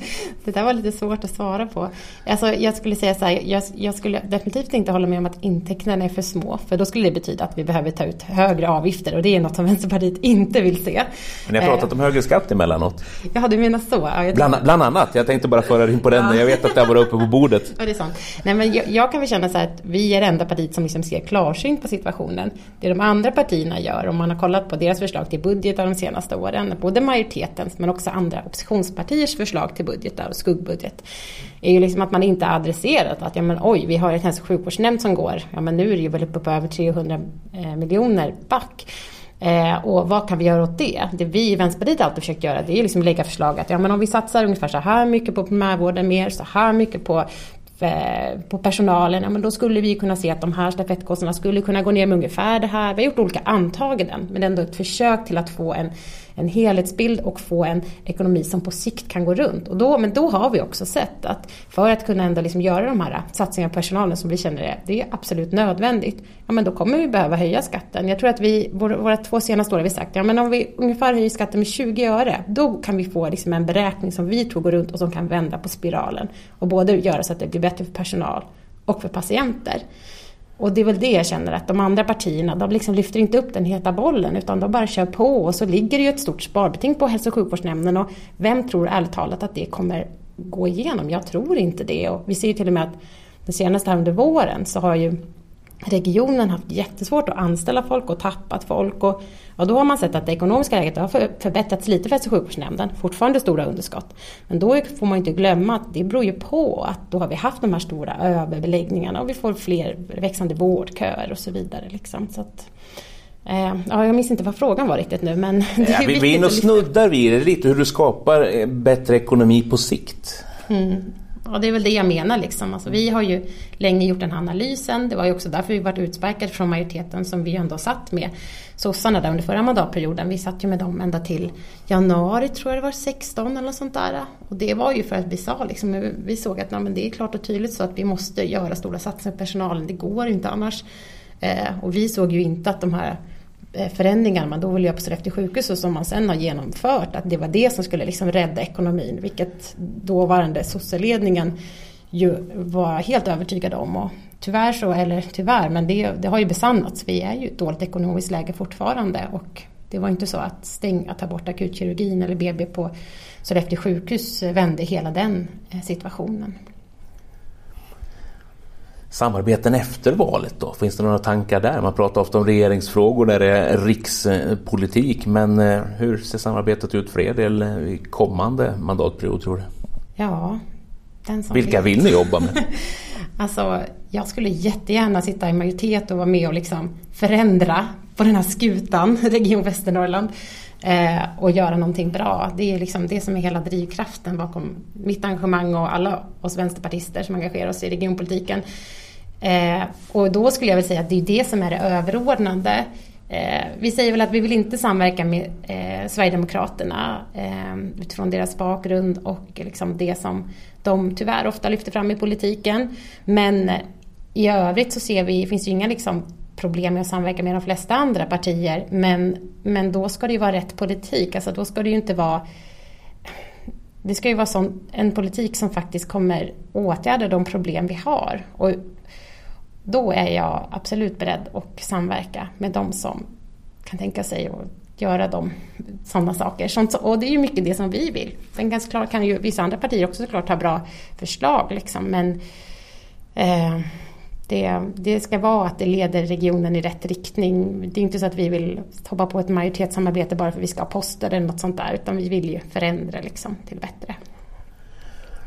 det där var lite svårt att svara på. Alltså, jag skulle säga så här, jag, jag, skulle definitivt inte hålla med om att intäkterna är för små. För då skulle det betyda att vi behöver ta ut högre avgifter och det är något som Vänsterpartiet inte vill se. Men ni har pratat eh, om högre skatt emellanåt. Ja, du menar så? Ja, bland, bland, annat, jag tänkte bara föra in på den. Ja. Jag vet att det har varit uppe på bordet. Ja, det är sant. Nej, men jag, jag kan väl känna så här att vi är det enda partiet som liksom ser klarsynt på situationen. Det de andra partierna gör, om man har kollat på deras förslag till budget de senaste åren, både majoritetens men också andra oppositions partiers förslag till budgetar och skuggbudget är ju liksom att man inte adresserat att ja men oj, vi har en hälso och sjukvårdsnämnd som går, ja men nu är det ju väl uppe på över 300 eh, miljoner back. Eh, och vad kan vi göra åt det? Det vi i Vänsterpartiet alltid försökt göra det är liksom lägga förslag att ja, men om vi satsar ungefär så här mycket på primärvården mer, så här mycket på eh, på personalen, ja, men då skulle vi kunna se att de här stafettkostnaderna skulle kunna gå ner med ungefär det här. Vi har gjort olika antaganden men ändå ett försök till att få en en helhetsbild och få en ekonomi som på sikt kan gå runt. Och då, men då har vi också sett att för att kunna ändå liksom göra de här satsningarna på personalen som vi känner är, det är absolut nödvändigt. Ja men då kommer vi behöva höja skatten. Jag tror att vi, våra två senaste år har vi sagt, ja men om vi ungefär höjer skatten med 20 öre, då kan vi få liksom en beräkning som vi tror går runt och som kan vända på spiralen. Och både göra så att det blir bättre för personal och för patienter. Och det är väl det jag känner att de andra partierna, de liksom lyfter inte upp den heta bollen utan de bara kör på och så ligger det ju ett stort sparbeting på hälso och sjukvårdsnämnden och vem tror ärligt talat att det kommer gå igenom? Jag tror inte det och vi ser ju till och med att det senaste här under våren så har ju regionen haft jättesvårt att anställa folk och tappat folk. Och, ja, då har man sett att det ekonomiska läget har förbättrats lite för hälso och sjukvårdsnämnden. Fortfarande stora underskott. Men då får man inte glömma att det beror ju på att då har vi haft de här stora överbeläggningarna och vi får fler växande vårdköer och så vidare. Liksom. Så att, eh, ja, jag minns inte vad frågan var riktigt nu men... Ja, vi är inne och snuddar vid det lite hur du skapar eh, bättre ekonomi på sikt. Mm. Ja, det är väl det jag menar liksom. Alltså, vi har ju länge gjort den här analysen. Det var ju också därför vi varit utsparkade från majoriteten som vi ändå satt med sossarna där under förra mandatperioden. Vi satt ju med dem ända till januari tror jag det var, 16 eller sånt där. Och det var ju för att vi sa liksom, vi såg att nej, men det är klart och tydligt så att vi måste göra stora satsningar på personalen. Det går inte annars. Eh, och vi såg ju inte att de här Eh, förändringar man då ville göra på Sollefteå sjukhus och som man sen har genomfört, att det var det som skulle liksom rädda ekonomin, vilket dåvarande sosseledningen ju var helt övertygad om. Och tyvärr så, eller tyvärr, men det, det har ju besannats. Vi är ju i ett dåligt ekonomiskt läge fortfarande och det var inte så att stänga, ta bort akutkirurgin eller BB på Sollefteå sjukhus vände hela den eh, situationen. Samarbeten efter valet då? Finns det några tankar där? Man pratar ofta om regeringsfrågor där det är rikspolitik, men eh, hur ser samarbetet ut för er del i kommande mandatperiod tror du? Ja, Vilka vill ni jobba med? alltså, jag skulle jättegärna sitta i majoritet och vara med och liksom förändra på den här skutan, Region Västernorrland. Eh, och göra någonting bra. Det är liksom det som är hela drivkraften bakom mitt engagemang och alla oss vänsterpartister som engagerar oss i regionpolitiken. Eh, och då skulle jag väl säga att det är det som är det överordnade. Eh, vi säger väl att vi vill inte samverka med eh, Sverigedemokraterna eh, utifrån deras bakgrund och liksom det som de tyvärr ofta lyfter fram i politiken. Men i övrigt så ser vi, finns ju inga liksom problem med att samverka med de flesta andra partier. Men, men då ska det ju vara rätt politik. Alltså då ska det ju inte vara det ska ju vara sån, en politik som faktiskt kommer åtgärda de problem vi har. Och då är jag absolut beredd att samverka med de som kan tänka sig att göra de, sådana saker. Sånt, och det är ju mycket det som vi vill. Sen ganska klart kan ju vissa andra partier också såklart ha bra förslag liksom, men eh, det, det ska vara att det leder regionen i rätt riktning. Det är inte så att vi vill hoppa på ett majoritetssamarbete bara för att vi ska ha poster eller något sånt där, utan vi vill ju förändra liksom till bättre.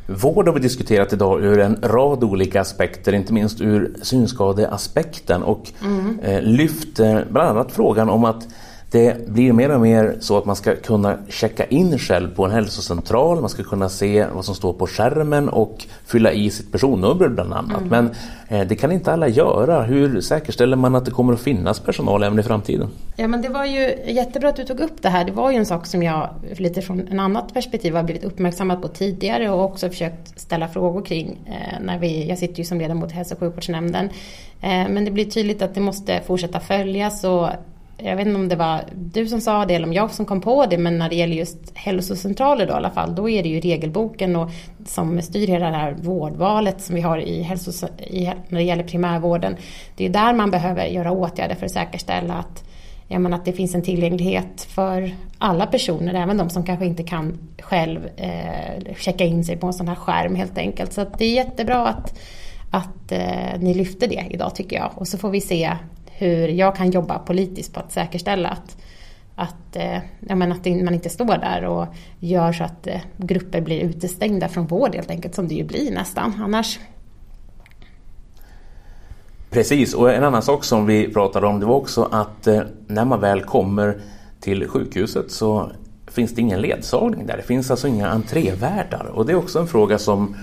Vård har vi diskuterat idag ur en rad olika aspekter, inte minst ur synskadeaspekten och mm. eh, lyft bland annat frågan om att det blir mer och mer så att man ska kunna checka in själv på en hälsocentral, man ska kunna se vad som står på skärmen och fylla i sitt personnummer bland annat. Mm. Men eh, det kan inte alla göra. Hur säkerställer man att det kommer att finnas personal även i framtiden? Ja men det var ju jättebra att du tog upp det här. Det var ju en sak som jag lite från en annat perspektiv har blivit uppmärksammad på tidigare och också försökt ställa frågor kring. Eh, när vi, jag sitter ju som ledamot i hälso och sjukvårdsnämnden. Eh, men det blir tydligt att det måste fortsätta följas och jag vet inte om det var du som sa det eller om jag som kom på det, men när det gäller just hälsocentraler då i alla fall, då är det ju regelboken och, som styr hela det här vårdvalet som vi har i hälsos, i, när det gäller primärvården. Det är där man behöver göra åtgärder för att säkerställa att, ja, att det finns en tillgänglighet för alla personer, även de som kanske inte kan själv eh, checka in sig på en sån här skärm helt enkelt. Så det är jättebra att, att eh, ni lyfter det idag tycker jag. Och så får vi se hur jag kan jobba politiskt på att säkerställa att, att, eh, ja, men att man inte står där och gör så att eh, grupper blir utestängda från vård helt enkelt, som det ju blir nästan annars. Precis, och en annan sak som vi pratade om det var också att eh, när man väl kommer till sjukhuset så finns det ingen ledsagning där. Det finns alltså inga entrévärdar och det är också en fråga som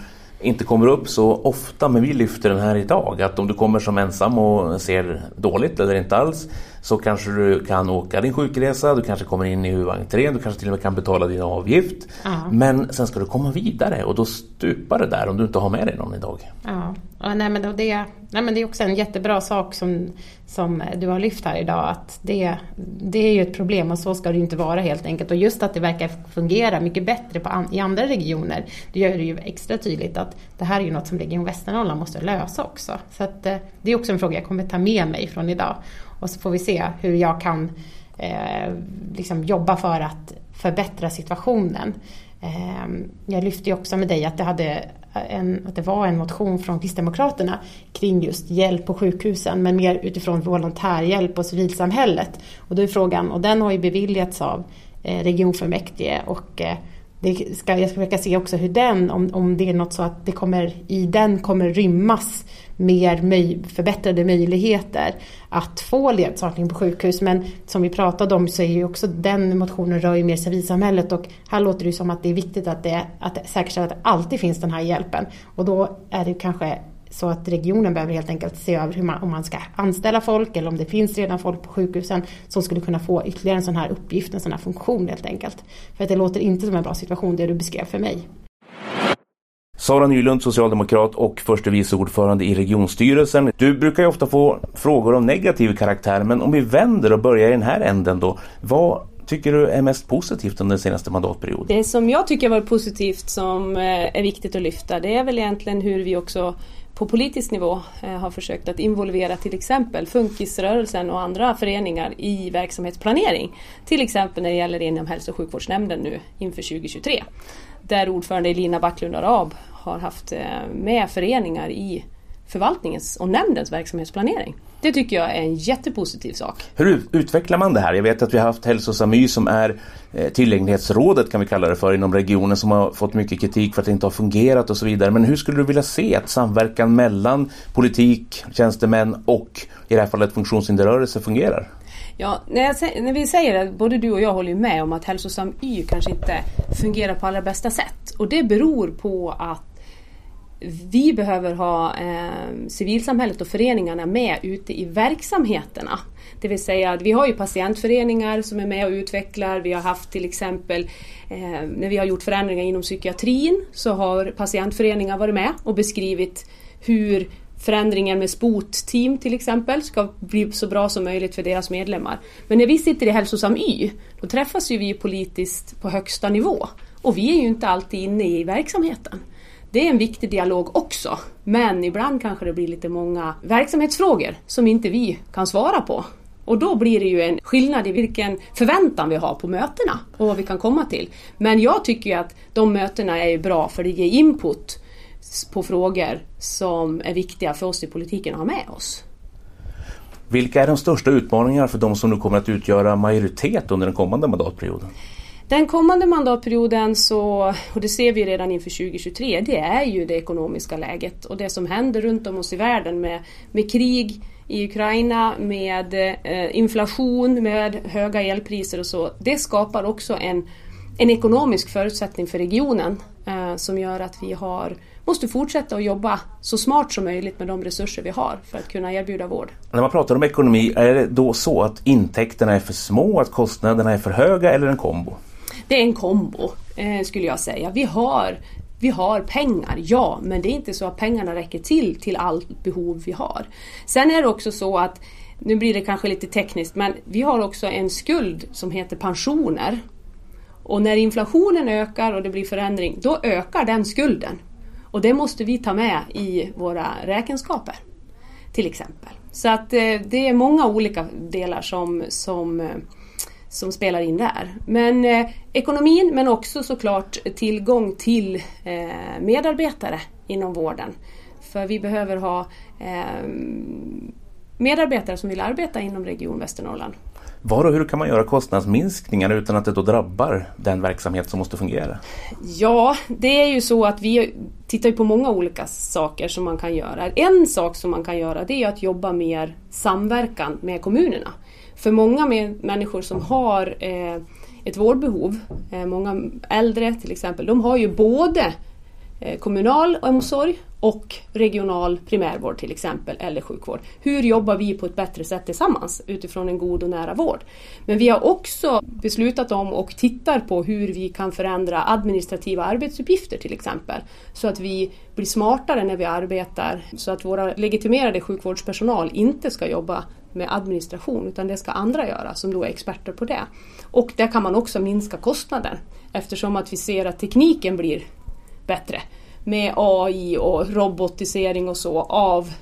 inte kommer upp så ofta, men vi lyfter den här idag. Att om du kommer som ensam och ser dåligt eller inte alls så kanske du kan åka din sjukresa, du kanske kommer in i huvudentrén, du kanske till och med kan betala din avgift. Ja. Men sen ska du komma vidare och då stupar det där om du inte har med dig någon idag. Ja, ja nej, men det, nej, men det är också en jättebra sak som, som du har lyft här idag. Att det, det är ju ett problem och så ska det inte vara helt enkelt. Och just att det verkar fungera mycket bättre på, i andra regioner, det gör det ju extra tydligt att det här är ju något som Region Västernorrland måste lösa också. Så att, eh, det är också en fråga jag kommer ta med mig från idag. Och så får vi se hur jag kan eh, liksom jobba för att förbättra situationen. Eh, jag lyfte ju också med dig att det, hade en, att det var en motion från Kristdemokraterna kring just hjälp på sjukhusen men mer utifrån volontärhjälp och civilsamhället. Och då är frågan, och den har ju beviljats av eh, regionfullmäktige och eh, det ska, jag ska försöka se också hur den, om, om det är något så att det kommer, i den kommer rymmas mer möj, förbättrade möjligheter att få ledsagning på sjukhus. Men som vi pratade om så är ju också den motionen rör ju mer civilsamhället och här låter det som att det är viktigt att, det, att säkerställa att det alltid finns den här hjälpen. Och då är det kanske så att regionen behöver helt enkelt se över hur man, om man ska anställa folk eller om det finns redan folk på sjukhusen som skulle kunna få ytterligare en sån här uppgift, en sån här funktion helt enkelt. För att det låter inte som en bra situation det du beskrev för mig. Sara Nylund, socialdemokrat och förste vice ordförande i regionstyrelsen. Du brukar ju ofta få frågor av negativ karaktär, men om vi vänder och börjar i den här änden då. Vad tycker du är mest positivt under den senaste mandatperioden? Det som jag tycker var positivt som eh, är viktigt att lyfta det är väl egentligen hur vi också på politisk nivå eh, har försökt att involvera till exempel funkisrörelsen och andra föreningar i verksamhetsplanering. Till exempel när det gäller inom hälso och sjukvårdsnämnden nu inför 2023. Där ordförande Elina Backlund Arab har haft eh, med föreningar i förvaltningens och nämndens verksamhetsplanering. Det tycker jag är en jättepositiv sak. Hur utvecklar man det här? Jag vet att vi har haft Hälsosamy som är eh, tillgänglighetsrådet kan vi kalla det för inom regionen som har fått mycket kritik för att det inte har fungerat och så vidare. Men hur skulle du vilja se att samverkan mellan politik, tjänstemän och i det här fallet funktionshinderrörelse fungerar? Ja, när, jag, när, vi säger det, både du och jag håller med om att hälsosam Y kanske inte fungerar på allra bästa sätt. Och det beror på att vi behöver ha eh, civilsamhället och föreningarna med ute i verksamheterna. Det vill säga att vi har ju patientföreningar som är med och utvecklar. Vi har haft till exempel eh, när vi har gjort förändringar inom psykiatrin så har patientföreningar varit med och beskrivit hur förändringen med SPOT-team till exempel ska bli så bra som möjligt för deras medlemmar. Men när vi sitter i Hälsosam Y, då träffas ju vi politiskt på högsta nivå. Och vi är ju inte alltid inne i verksamheten. Det är en viktig dialog också, men ibland kanske det blir lite många verksamhetsfrågor som inte vi kan svara på. Och då blir det ju en skillnad i vilken förväntan vi har på mötena och vad vi kan komma till. Men jag tycker ju att de mötena är bra för det ger input på frågor som är viktiga för oss i politiken att ha med oss. Vilka är de största utmaningarna för de som nu kommer att utgöra majoritet under den kommande mandatperioden? Den kommande mandatperioden, så, och det ser vi redan inför 2023, det är ju det ekonomiska läget och det som händer runt om oss i världen med, med krig i Ukraina, med eh, inflation, med höga elpriser och så. Det skapar också en, en ekonomisk förutsättning för regionen eh, som gör att vi har måste fortsätta att jobba så smart som möjligt med de resurser vi har för att kunna erbjuda vård. När man pratar om ekonomi, är det då så att intäkterna är för små, att kostnaderna är för höga eller en kombo? Det är en kombo eh, skulle jag säga. Vi har, vi har pengar, ja, men det är inte så att pengarna räcker till till allt behov vi har. Sen är det också så att, nu blir det kanske lite tekniskt, men vi har också en skuld som heter pensioner. Och när inflationen ökar och det blir förändring, då ökar den skulden. Och det måste vi ta med i våra räkenskaper. Till exempel. Så att eh, det är många olika delar som, som eh, som spelar in där. Men eh, ekonomin men också såklart tillgång till eh, medarbetare inom vården. För vi behöver ha eh, medarbetare som vill arbeta inom Region Västernorrland. Var och hur kan man göra kostnadsminskningar utan att det då drabbar den verksamhet som måste fungera? Ja, det är ju så att vi tittar på många olika saker som man kan göra. En sak som man kan göra det är att jobba mer samverkan med kommunerna. För många med människor som har eh, ett vårdbehov, eh, många äldre till exempel, de har ju både Eh, kommunal omsorg och regional primärvård till exempel, eller sjukvård. Hur jobbar vi på ett bättre sätt tillsammans utifrån en god och nära vård? Men vi har också beslutat om och tittar på hur vi kan förändra administrativa arbetsuppgifter till exempel. Så att vi blir smartare när vi arbetar, så att våra legitimerade sjukvårdspersonal inte ska jobba med administration utan det ska andra göra som då är experter på det. Och där kan man också minska kostnaden eftersom att vi ser att tekniken blir bättre med AI och robotisering och så av,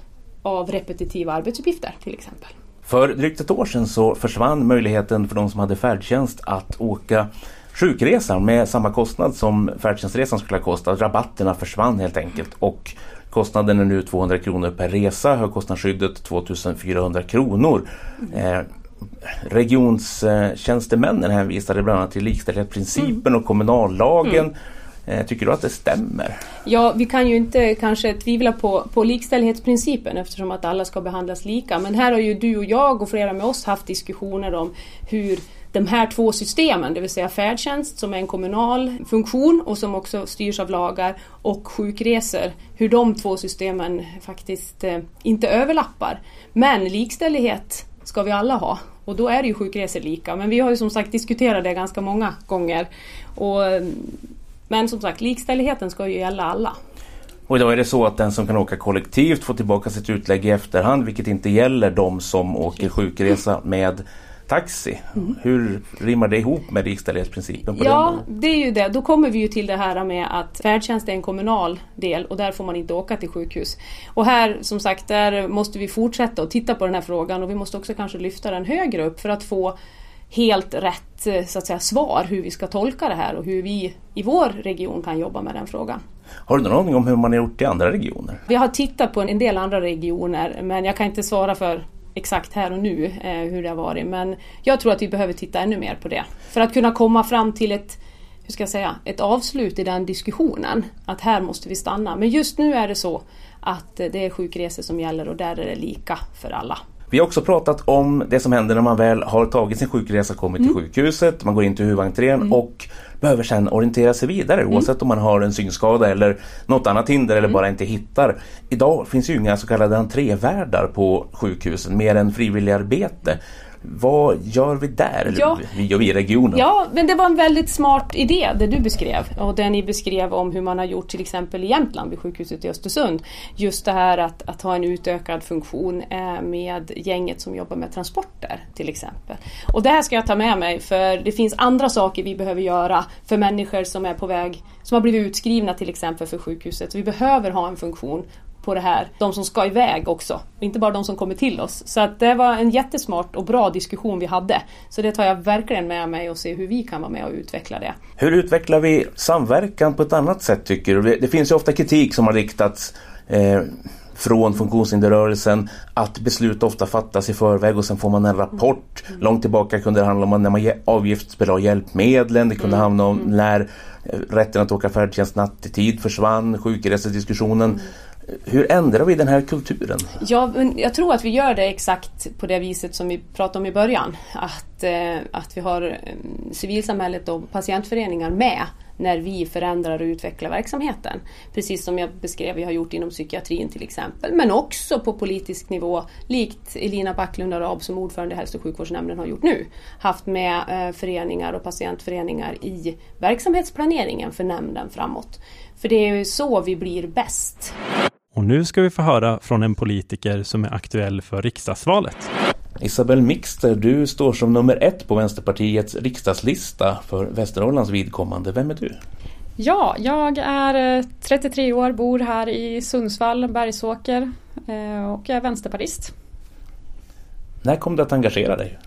av repetitiva arbetsuppgifter till exempel. För drygt ett år sedan så försvann möjligheten för de som hade färdtjänst att åka sjukresan med samma kostnad som färdtjänstresan skulle ha kostat. Rabatterna försvann helt enkelt och kostnaden är nu 200 kronor per resa, högkostnadsskyddet 2400 kronor. Eh, regionstjänstemännen hänvisade bland annat till likställighetsprincipen och kommunallagen. Mm. Eh, tycker du att det stämmer? Ja, vi kan ju inte kanske tvivla på, på likställighetsprincipen eftersom att alla ska behandlas lika. Men här har ju du och jag och flera med oss haft diskussioner om hur de här två systemen, det vill säga färdtjänst som är en kommunal funktion och som också styrs av lagar och sjukresor, hur de två systemen faktiskt eh, inte överlappar. Men likställighet ska vi alla ha och då är det ju sjukresor lika. Men vi har ju som sagt diskuterat det ganska många gånger. Och, men som sagt, likställigheten ska ju gälla alla. Och idag är det så att den som kan åka kollektivt får tillbaka sitt utlägg i efterhand vilket inte gäller de som åker sjukresa med taxi. Mm. Hur rimmar det ihop med likställighetsprincipen? På Ja, den? det är ju det. Då kommer vi ju till det här med att färdtjänst är en kommunal del och där får man inte åka till sjukhus. Och här, som sagt, där måste vi fortsätta att titta på den här frågan och vi måste också kanske lyfta den högre upp för att få helt rätt eh, så att säga, svar hur vi ska tolka det här och hur vi i vår region kan jobba med den frågan. Har du någon aning om hur man har gjort i andra regioner? Vi har tittat på en del andra regioner men jag kan inte svara för exakt här och nu eh, hur det har varit. Men jag tror att vi behöver titta ännu mer på det. För att kunna komma fram till ett, hur ska jag säga, ett avslut i den diskussionen. Att här måste vi stanna. Men just nu är det så att eh, det är sjukresor som gäller och där är det lika för alla. Vi har också pratat om det som händer när man väl har tagit sin sjukresa kommit Mm. till sjukhuset. Man går in till huvudentrén och behöver sedan orientera sig vidare Mm. oavsett om man har en synskada eller något annat hinder eller bara inte hittar. Idag finns ju inga så kallade entrévärdar på sjukhusen mer än frivilligarbete. Vad gör vi där? Eller Ja. Vi och vi i regionen. Ja, men det var en väldigt smart idé det du beskrev och det ni beskrev om hur man har gjort till exempel i Jämtland vid sjukhuset i Östersund. Just det här att, att ha en utökad funktion eh, med gänget som jobbar med transporter till exempel. Och det här ska jag ta med mig för det finns andra saker vi behöver göra för människor som är på väg, som har blivit utskrivna till exempel för sjukhuset. Vi behöver ha en funktion på det här. De som ska iväg också, inte bara de som kommer till oss. Så att det var en jättesmart och bra diskussion vi hade. Så det tar jag verkligen med mig och ser hur vi kan vara med och utveckla det. Hur utvecklar vi samverkan på ett annat sätt tycker du? Det finns ju ofta kritik som har riktats eh, från funktionshinderrörelsen att beslut ofta fattas i förväg och sen får man en rapport. Långt tillbaka kunde det handla om när man avgiftsbelade hjälpmedlen. Det kunde handla om när eh, rätten att åka färdtjänst nattetid försvann, sjukresediskussionen. Hur ändrar vi den här kulturen? Ja, men jag tror att vi gör det exakt på det viset som vi pratade om i början. Att, eh, att vi har eh, civilsamhället och patientföreningar med när vi förändrar och utvecklar verksamheten. Precis som jag beskrev vi har gjort inom psykiatrin till exempel. Men också på politisk nivå, likt Elina Backlund Arab som ordförande i Hälso och sjukvårdsnämnden har gjort nu. Haft med eh, föreningar och patientföreningar i verksamhetsplaneringen för nämnden framåt. För det är ju så vi blir bäst. Och nu ska vi få höra från en politiker som är aktuell för riksdagsvalet. Isabel Mixter, du står som nummer ett på Vänsterpartiets riksdagslista för Västernorrlands vidkommande. Vem är du? Ja, jag är eh, 33 år, bor här i Sundsvall, Bergsåker eh, och är vänsterpartist. När kom du att engagera dig?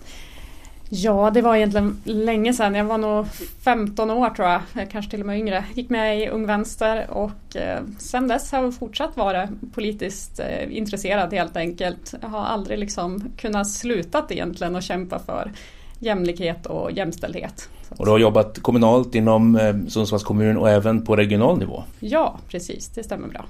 Ja, det var egentligen länge sedan. Jag var nog 15 år tror jag, kanske till och med yngre. Gick med i Ung Vänster och eh, sen dess har jag fortsatt vara politiskt eh, intresserad helt enkelt. Jag har aldrig liksom kunnat slutat egentligen att kämpa för jämlikhet och jämställdhet. Och du har jobbat kommunalt inom eh, Sundsvalls kommun och även på regional nivå. Ja, precis, det stämmer bra.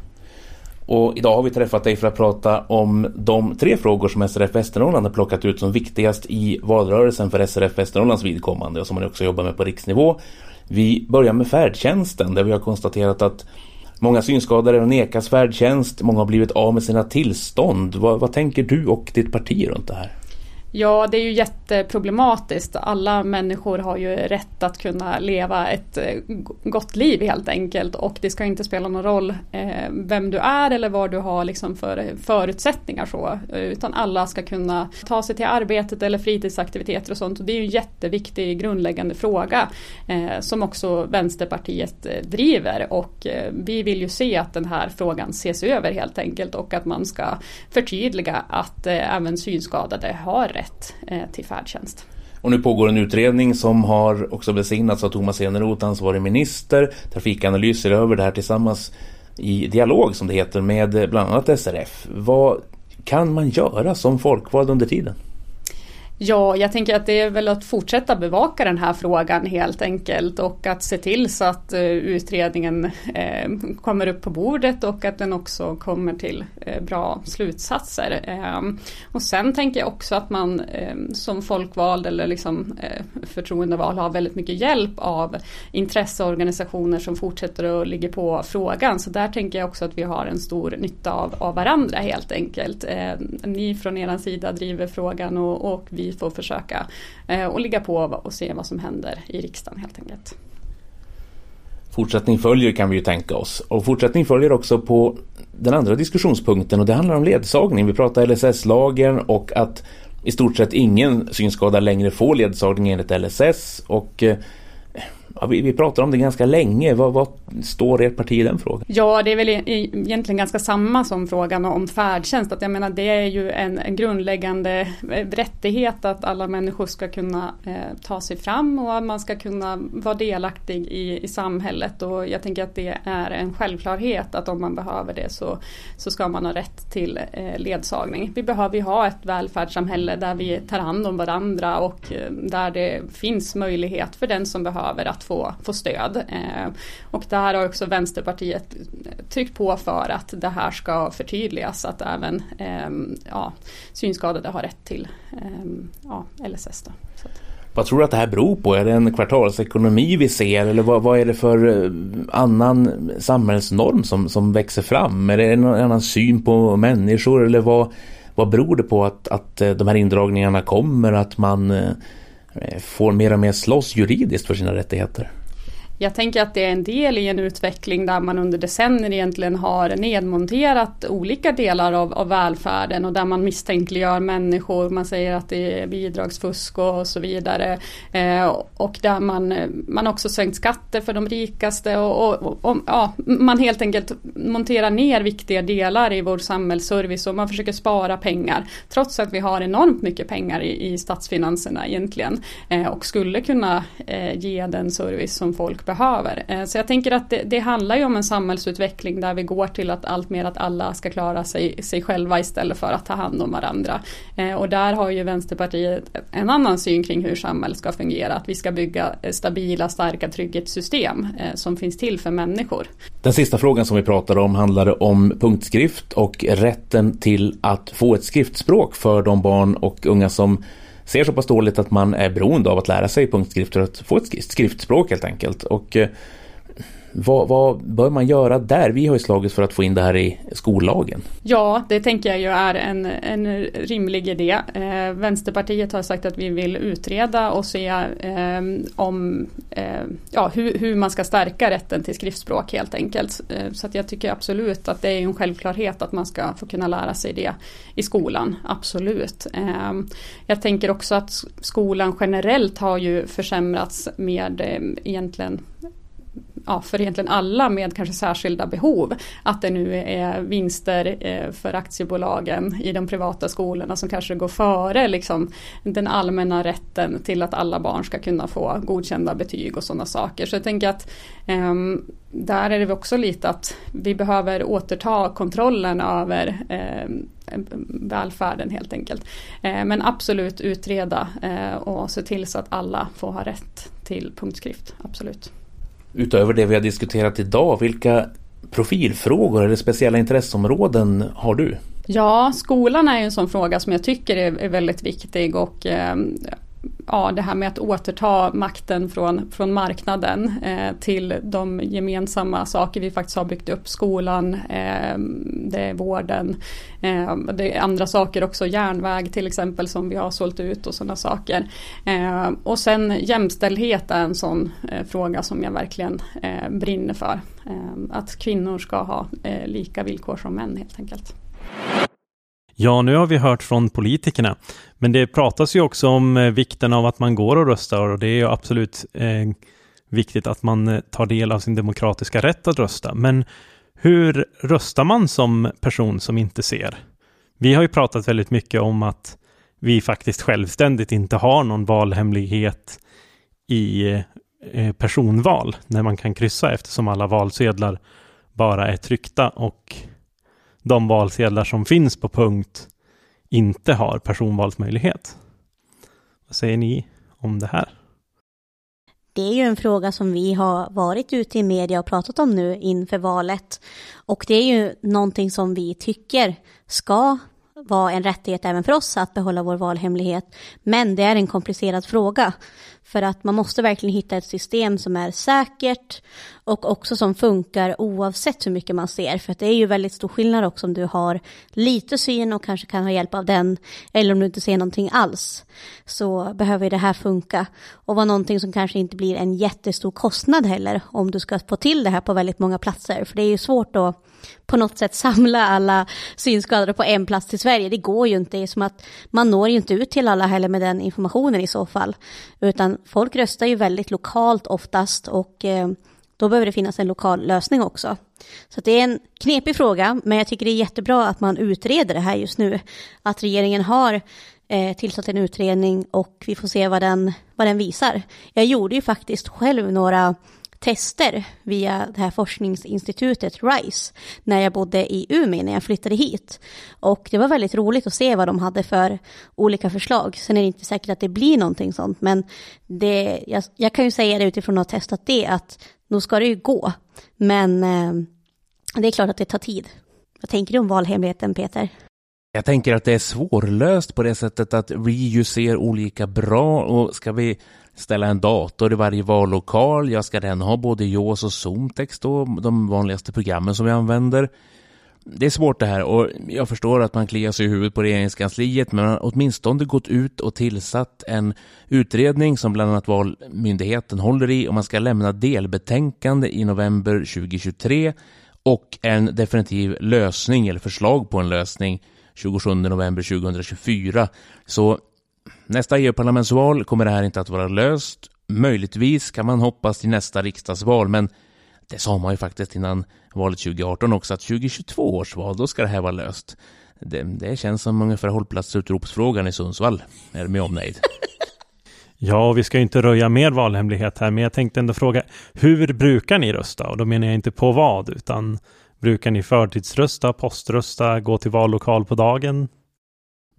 Och idag har vi träffat dig för att prata om de tre frågor som SRF Västernorrland har plockat ut som viktigast i valrörelsen för SRF Västernorrlands vidkommande och som man också jobbar med på riksnivå. Vi börjar med färdtjänsten där vi har konstaterat att många synskadade nekas färdtjänst, många har blivit av med sina tillstånd. Vad, vad tänker du och ditt parti runt det här? Ja, det är ju jätteproblematiskt. Alla människor har ju rätt att kunna leva ett eh, gott liv helt enkelt och det ska inte spela någon roll eh, vem du är eller vad du har liksom för förutsättningar så. Utan alla ska kunna ta sig till arbetet eller fritidsaktiviteter och sånt. Och det är ju en jätteviktig grundläggande fråga eh, som också Vänsterpartiet driver och vi vill ju se att den här frågan ses över helt enkelt och att man ska förtydliga att även synskadade har rätt eh, till färdtjänst. Och nu pågår en utredning som har också besignats av Thomas Eneroth, ansvarig minister. Trafikanalys ser över det här tillsammans i dialog som det heter med eh, bland annat SRF. Vad kan man göra som folkvald under tiden? Ja, jag tänker att det är väl att fortsätta bevaka den här frågan helt enkelt och att se till så att eh, utredningen eh, kommer upp på bordet och att den också kommer till eh, bra slutsatser. Och sen tänker jag också att man som folkvald eller liksom förtroendevald har väldigt mycket hjälp av intresseorganisationer som fortsätter att ligga på frågan. Så där tänker jag också att vi har en stor nytta av, av varandra helt enkelt. Ni från er sida driver frågan och, och vi får försöka eh, och ligga på och se vad som händer i riksdagen helt enkelt. Fortsättning följer kan vi ju tänka oss. Och fortsättning följer också på den andra diskussionspunkten och det handlar om ledsagning. Vi pratar LSS-lagen och att i stort sett ingen synskadad längre får ledsagning enligt LSS och eh, Ja, vi, vi pratar om det ganska länge. Vad, vad, står ert parti i den frågan? Ja, det är väl e- e- egentligen ganska samma som frågan om färdtjänst. Att jag menar, det är ju en, en grundläggande eh, rättighet att alla människor ska kunna eh, ta sig fram och att man ska kunna vara delaktig i, i samhället. Och jag tänker att det är en självklarhet att om man behöver det så, så ska man ha rätt till eh, ledsagning. Vi behöver ju ha ett välfärdssamhälle där vi tar hand om varandra och eh, där det finns möjlighet för den som behöver att få, få stöd. Eh, och där har också Vänsterpartiet tryckt på för att det här ska förtydligas att även eh, ja, synskadade har rätt till eh, ja, LSS. Då. Vad tror du att det här beror på? Är det en kvartalsekonomi vi ser eller vad, vad är det för eh, annan samhällsnorm som, som växer fram? Är det en annan syn på människor eller vad, vad beror det på att, att eh, de här indragningarna kommer? Att man Eh, Eh, får mer och mer slåss juridiskt för sina rättigheter. Jag tänker att det är en del i en utveckling där man under decennier egentligen har nedmonterat olika delar av, av välfärden och där man misstänkliggör människor. Man säger att det är bidragsfusk och så vidare. Eh, och där man, man också sänkt skatter för de rikaste och, och, och, ja, man helt enkelt monterar ner viktiga delar i vår samhällsservice och man försöker spara pengar. Trots att vi har enormt mycket pengar i, i statsfinanserna egentligen eh, och skulle kunna eh, ge den service som folk behöver. Eh, så jag tänker att det, det, handlar ju om en samhällsutveckling där vi går till att allt mer att alla ska klara sig, sig själva istället för att ta hand om varandra. Eh, och där har ju Vänsterpartiet en annan syn kring hur samhället ska fungera. Att vi ska bygga eh, stabila, starka trygghetssystem som finns till för människor. Den sista frågan som vi pratade om handlade om punktskrift och rätten till att få ett skriftspråk för de barn och unga som ser så pass dåligt att man är beroende av att lära sig punktskrifter och att få ett skriftspråk helt enkelt. Och eh, vad, vad, bör man göra där? Vi har ju slagits för att få in det här i skollagen. Ja, det tänker jag ju är en, en rimlig idé. Eh, Vänsterpartiet har sagt att vi vill utreda och se eh, om eh, ja, hur, hur, man ska stärka rätten till skriftspråk helt enkelt. Eh, så att jag tycker absolut att det är en självklarhet att man ska få kunna lära sig det i skolan. Absolut. Eh, jag tänker också att skolan generellt har ju försämrats med eh, egentligen ja, för egentligen alla med kanske särskilda behov. Att det nu är vinster eh, för aktiebolagen i de privata skolorna som kanske går före liksom, den allmänna rätten till att alla barn ska kunna få godkända betyg och sådana saker. Så jag tänker att ehm, där är det också lite att vi behöver återta kontrollen över eh, välfärden helt enkelt. Eh, men absolut utreda eh, och se till så att alla får ha rätt till punktskrift, absolut utöver det vi har diskuterat idag, vilka profilfrågor eller speciella intresseområden har du? Ja, skolan är ju en sån fråga som jag tycker är, väldigt viktig och eh, ja, det här med att återta makten från, från marknaden eh, till de gemensamma saker vi faktiskt har byggt upp. Skolan, eh, det är vården, eh, det är andra saker också, järnväg till exempel som vi har sålt ut och sådana saker. Eh, och sen jämställdhet är en sån eh, fråga som jag verkligen eh, brinner för. Eh, att kvinnor ska ha eh, lika villkor som män helt enkelt. Ja, nu har vi hört från politikerna. Men det pratas ju också om eh, vikten av att man går och röstar och det är ju absolut eh, viktigt att man eh, tar del av sin demokratiska rätt att rösta. Men hur röstar man som person som inte ser? Vi har ju pratat väldigt mycket om att vi faktiskt självständigt inte har någon valhemlighet i eh, personval när man kan kryssa eftersom alla valsedlar bara är tryckta och de valsedlar som finns på punkt inte har personvalsmöjlighet. Vad säger ni om det här? Det är ju en fråga som vi har varit ute i media och pratat om nu inför valet. Och det är ju någonting som vi tycker ska vara en rättighet även för oss att behålla vår valhemlighet. Men det är en komplicerad fråga. För att man måste verkligen hitta ett system som är säkert och också som funkar oavsett hur mycket man ser. För att det är ju väldigt stor skillnad också om du har lite syn och kanske kan ha hjälp av den. Eller om du inte ser någonting alls. Så behöver det här funka. Och vara någonting som kanske inte blir en jättestor kostnad heller. Om du ska få till det här på väldigt många platser. För det är ju svårt att på något sätt samla alla synskadade på en plats till Sverige. Det går ju inte. Det är som att man når ju inte ut till alla heller med den informationen i så fall. Utan folk röstar ju väldigt lokalt oftast och eh, då behöver det finnas en lokal lösning också. Så det är en knepig fråga, men jag tycker det är jättebra att man utreder det här just nu. Att regeringen har eh, tillsatt en utredning och vi får se vad den, vad den visar. Jag gjorde ju faktiskt själv några tester via det här forskningsinstitutet RISE när jag bodde i Umeå när jag flyttade hit. Och det var väldigt roligt att se vad de hade för olika förslag. Sen är det inte säkert att det blir någonting sånt, men det, jag, jag kan ju säga det utifrån att ha testat det, att nog ska det ju gå. Men eh, det är klart att det tar tid. Vad tänker du om valhemligheten, Peter? Jag tänker att det är svårlöst på det sättet att vi ju ser olika bra och ska vi ställa en dator i varje vallokal. Jag ska den ha både JAWS och Zoomtext då, de vanligaste programmen som vi använder. Det är svårt det här och jag förstår att man kliar sig i huvudet på regeringskansliet men man har åtminstone gått ut och tillsatt en utredning som bland annat Valmyndigheten håller i och man ska lämna delbetänkande i november 2023 och en definitiv lösning eller förslag på en lösning 27 november 2024. Så nästa EU-parlamentsval kommer det här inte att vara löst. Möjligtvis kan man hoppas till nästa riksdagsval, men det sa man ju faktiskt innan valet 2018 också, att 2022 års val, då ska det här vara löst. Det, det känns som ungefär hållplatsutropsfrågan i Sundsvall. Är det med omnejd? Ja, vi ska ju inte röja mer valhemlighet här, men jag tänkte ändå fråga, hur brukar ni rösta? Och då menar jag inte på vad, utan brukar ni förtidsrösta, poströsta, gå till vallokal på dagen?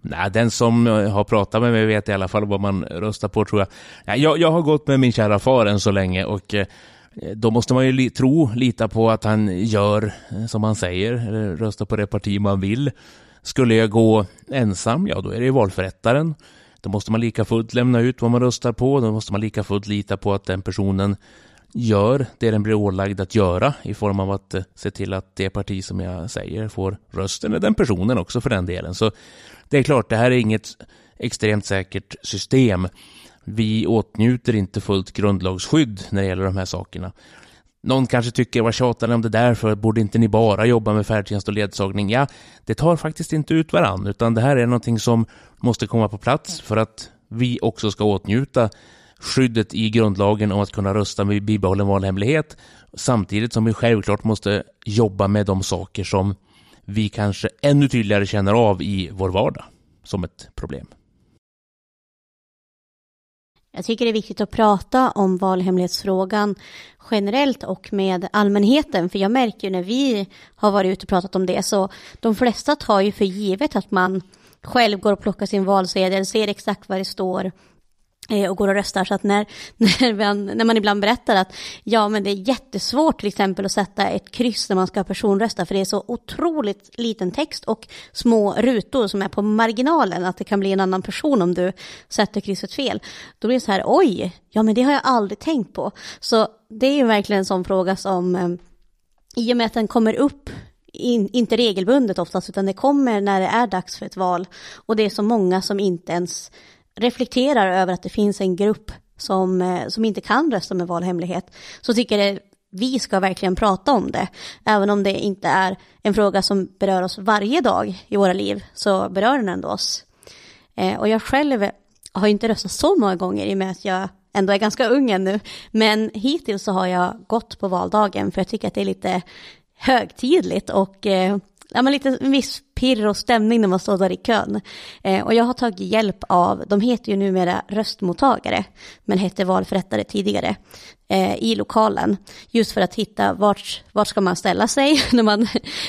Nej, den som eh, har pratat med mig vet i alla fall vad man röstar på tror jag. Jag, jag har gått med min kära far än så länge och eh, då måste man ju li tro, lita på att han gör eh, som han säger, eller på det parti man vill. Skulle jag gå ensam, ja då är det ju valförrättaren. Då måste man lika fullt lämna ut vad man röstar på, då måste man lika fullt lita på att den personen gör det den blir ålagd att göra i form av att eh, se till att det parti som jag säger får rösten, eller den personen också för den delen. Så det är klart, det här är inget extremt säkert system. Vi åtnjuter inte fullt grundlagsskydd när det gäller de här sakerna. Någon kanske tycker, vad tjatar ni om det där för? Borde inte ni bara jobba med färdtjänst och ledsagning? Ja, det tar faktiskt inte ut varann, utan det här är någonting som måste komma på plats för att vi också ska åtnjuta skyddet i grundlagen om att kunna rösta med bibehållen valhemlighet samtidigt som vi självklart måste jobba med de saker som vi kanske ännu tydligare känner av i vår vardag som ett problem. Jag tycker det är viktigt att prata om valhemlighetsfrågan generellt och med allmänheten, för jag märker ju när vi har varit ute och pratat om det, så de flesta tar ju för givet att man själv går och plockar sin valsedel, ser exakt vad det står, Eh, och går och röstar. Så att när, när, man, när man ibland berättar att ja, men det är jättesvårt till exempel att sätta ett kryss när man ska personrösta, för det är så otroligt liten text och små rutor som är på marginalen, att det kan bli en annan person om du sätter krysset fel. Då blir det så här, oj, ja men det har jag aldrig tänkt på. Så det är ju verkligen en sån fråga som, eh, i och med att den kommer upp in, inte regelbundet oftast, utan det kommer när det är dags för ett val. Och det är så många som inte ens reflekterar över att det finns en grupp som, eh, som inte kan rösta med valhemlighet, så tycker jag vi ska verkligen prata om det. Även om det inte är en fråga som berör oss varje dag i våra liv, så berör den ändå oss. Eh, och jag själv har inte röstat så många gånger i och med att jag ändå är ganska ung ännu. Men hittills så har jag gått på valdagen för jag tycker att det är lite högtidligt och eh, ja, men lite viss pirr och stämning när man står där i kön. Eh, och jag har tagit hjälp av, de heter ju numera röstmottagare, men hette valförrättare tidigare, eh, i lokalen. Just för att hitta vart, vart ska man ställa sig när man,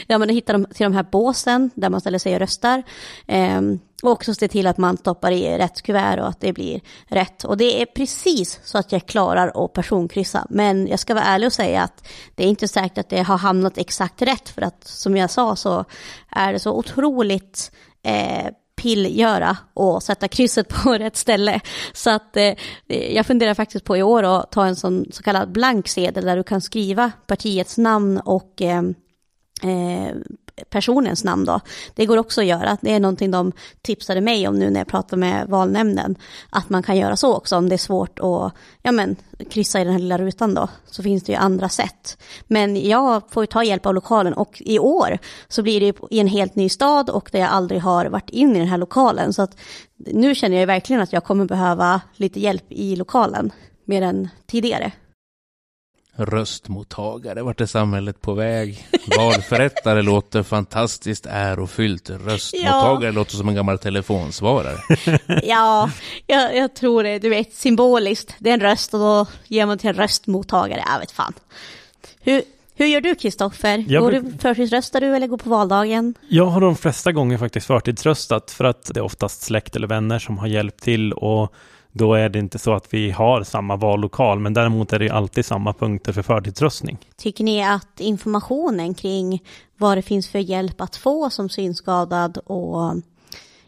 ja, man hittar de, till de här båsen där man ställer sig och röstar. Eh, och också se till att man stoppar i rätt kuvert och att det blir rätt. Och det är precis så att jag klarar att personkryssa. Men jag ska vara ärlig och säga att det är inte säkert att det har hamnat exakt rätt. För att som jag sa så är det så otroligt eh, pillgöra och sätta krysset på rätt ställe. Så att eh, jag funderar faktiskt på i år att ta en sån så kallad blank sedel där du kan skriva partiets namn och eh, eh personens namn då. Det går också att göra. Det är någonting de tipsade mig om nu när jag pratade med valnämnden. Att man kan göra så också om det är svårt att ja, men, kryssa i den här lilla rutan då. Så finns det ju andra sätt. Men jag får ju ta hjälp av lokalen och i år så blir det i en helt ny stad och där jag aldrig har varit in i den här lokalen. Så att nu känner jag verkligen att jag kommer behöva lite hjälp i lokalen mer än tidigare röstmottagare. Vart är samhället på väg? Valförrättare låter fantastiskt ärofyllt. Röstmottagare ja. låter som en gammal telefonsvarare. ja, jag, jag, tror det. Du vet, symboliskt. Det är en röst och då ger man till en röstmottagare. Jag vet fan. Hur, hur gör du Kristoffer? Går du, förtidsröstar du eller går på valdagen? Jag har de flesta gånger faktiskt förtidsröstat för att det är oftast släkt eller vänner som har hjälpt till och då är det inte så att vi har samma vallokal, men däremot är det alltid samma punkter för förtidsröstning. Tycker ni att informationen kring vad det finns för hjälp att få som synskadad och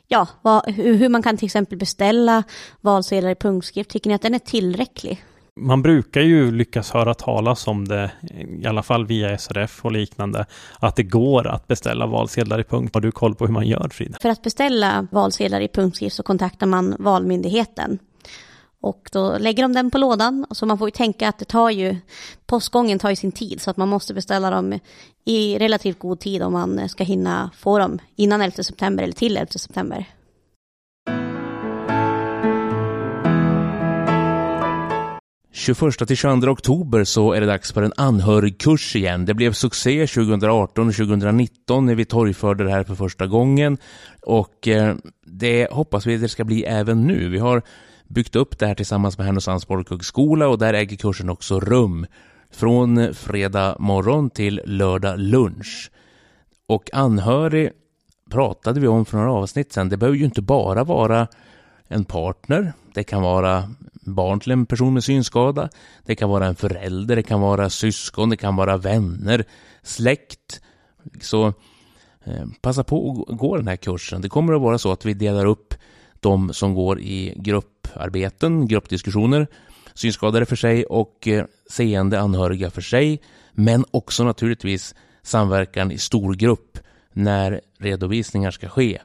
ja, vad, hur man kan till exempel beställa valsedlar i punktskrift, tycker ni att den är tillräcklig? Man brukar ju lyckas höra talas om det, i alla fall via SRF och liknande, att det går att beställa valsedlar i punkt. Har du koll på hur man gör, Frida? För att beställa valsedlar i punktskrift så kontaktar man Valmyndigheten. Och då lägger de den på lådan. Så man får ju tänka att det tar ju, postgången tar ju sin tid. Så att man måste beställa dem i relativt god tid om man ska hinna få dem innan 11 september eller till 11 september. –21 till 22 oktober så är det dags för en anhörigkurs igen. Det blev succé 2018 och 2019 när vi torgförde det här för första gången. Och eh, det hoppas vi att det ska bli även nu. Vi har byggt upp det här tillsammans med Härnösands folkhögskola och där äger kursen också rum från fredag morgon till lördag lunch. Och anhörig pratade vi om för några avsnitt sedan. Det behöver ju inte bara vara en partner. Det kan vara barn till en person med synskada. Det kan vara en förälder, det kan vara syskon, det kan vara vänner, släkt. Så eh, passa på att gå den här kursen. Det kommer att vara så att vi delar upp de som går i grupparbeten, gruppdiskussioner, synskadade för sig och eh, seende anhöriga för sig, men också naturligtvis samverkan i stor grupp när redovisningar ska ske.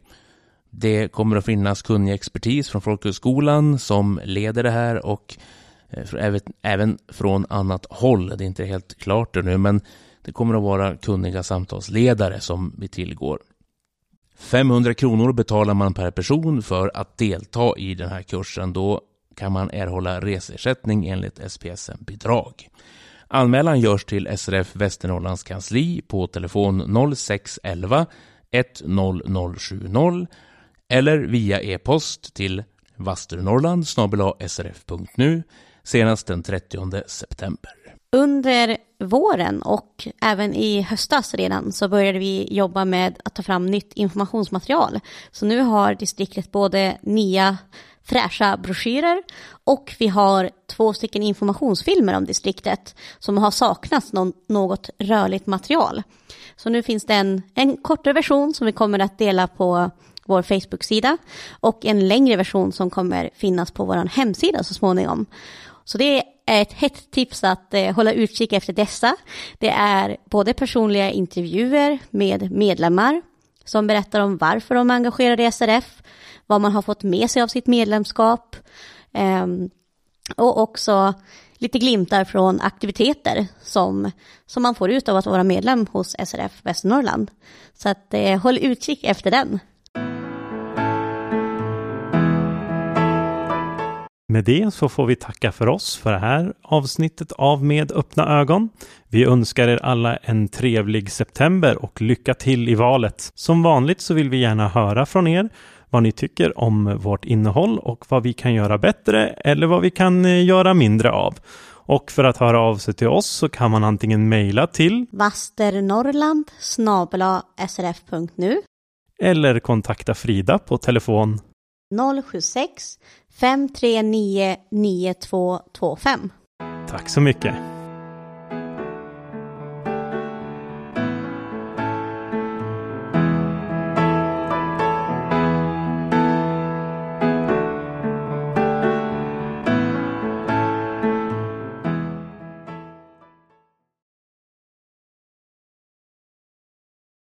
Det kommer att finnas kunnig expertis från folkhögskolan som leder det här och eh, även från annat håll. Det är inte helt klart nu, men det kommer att vara kunniga samtalsledare som vi tillgår. 500 kronor betalar man per person för att delta i den här kursen. Då kan man erhålla reseersättning enligt SPSM-bidrag. Anmälan görs till SRF Västernorrlands kansli på telefon 0611 10070 eller via e-post till vasternorrland srf.nu senast den 30 september. Under våren och även i höstas redan så började vi jobba med att ta fram nytt informationsmaterial. Så nu har distriktet både nya fräscha broschyrer och vi har två stycken informationsfilmer om distriktet som har saknats någon, något rörligt material. Så nu finns det en, en kortare version som vi kommer att dela på vår Facebook-sida och en längre version som kommer finnas på vår hemsida så småningom. Så det är ett hett tips att eh, hålla utkik efter dessa. Det är både personliga intervjuer med medlemmar som berättar om varför de är engagerade i SRF, vad man har fått med sig av sitt medlemskap eh, och också lite glimtar från aktiviteter som, som man får ut av att vara medlem hos SRF Västernorrland. Så att eh, håll utkik efter den. Med det så får vi tacka för oss för det här avsnittet av Med öppna ögon. Vi önskar er alla en trevlig september och lycka till i valet. Som vanligt så vill vi gärna höra från er vad ni tycker om vårt innehåll och vad vi kan göra bättre eller vad vi kan eh, göra mindre av. Och för att höra av sig till oss så kan man antingen mejla till vasternorrland srf.nu eller kontakta Frida på telefon 076 539 9225. Tack så mycket.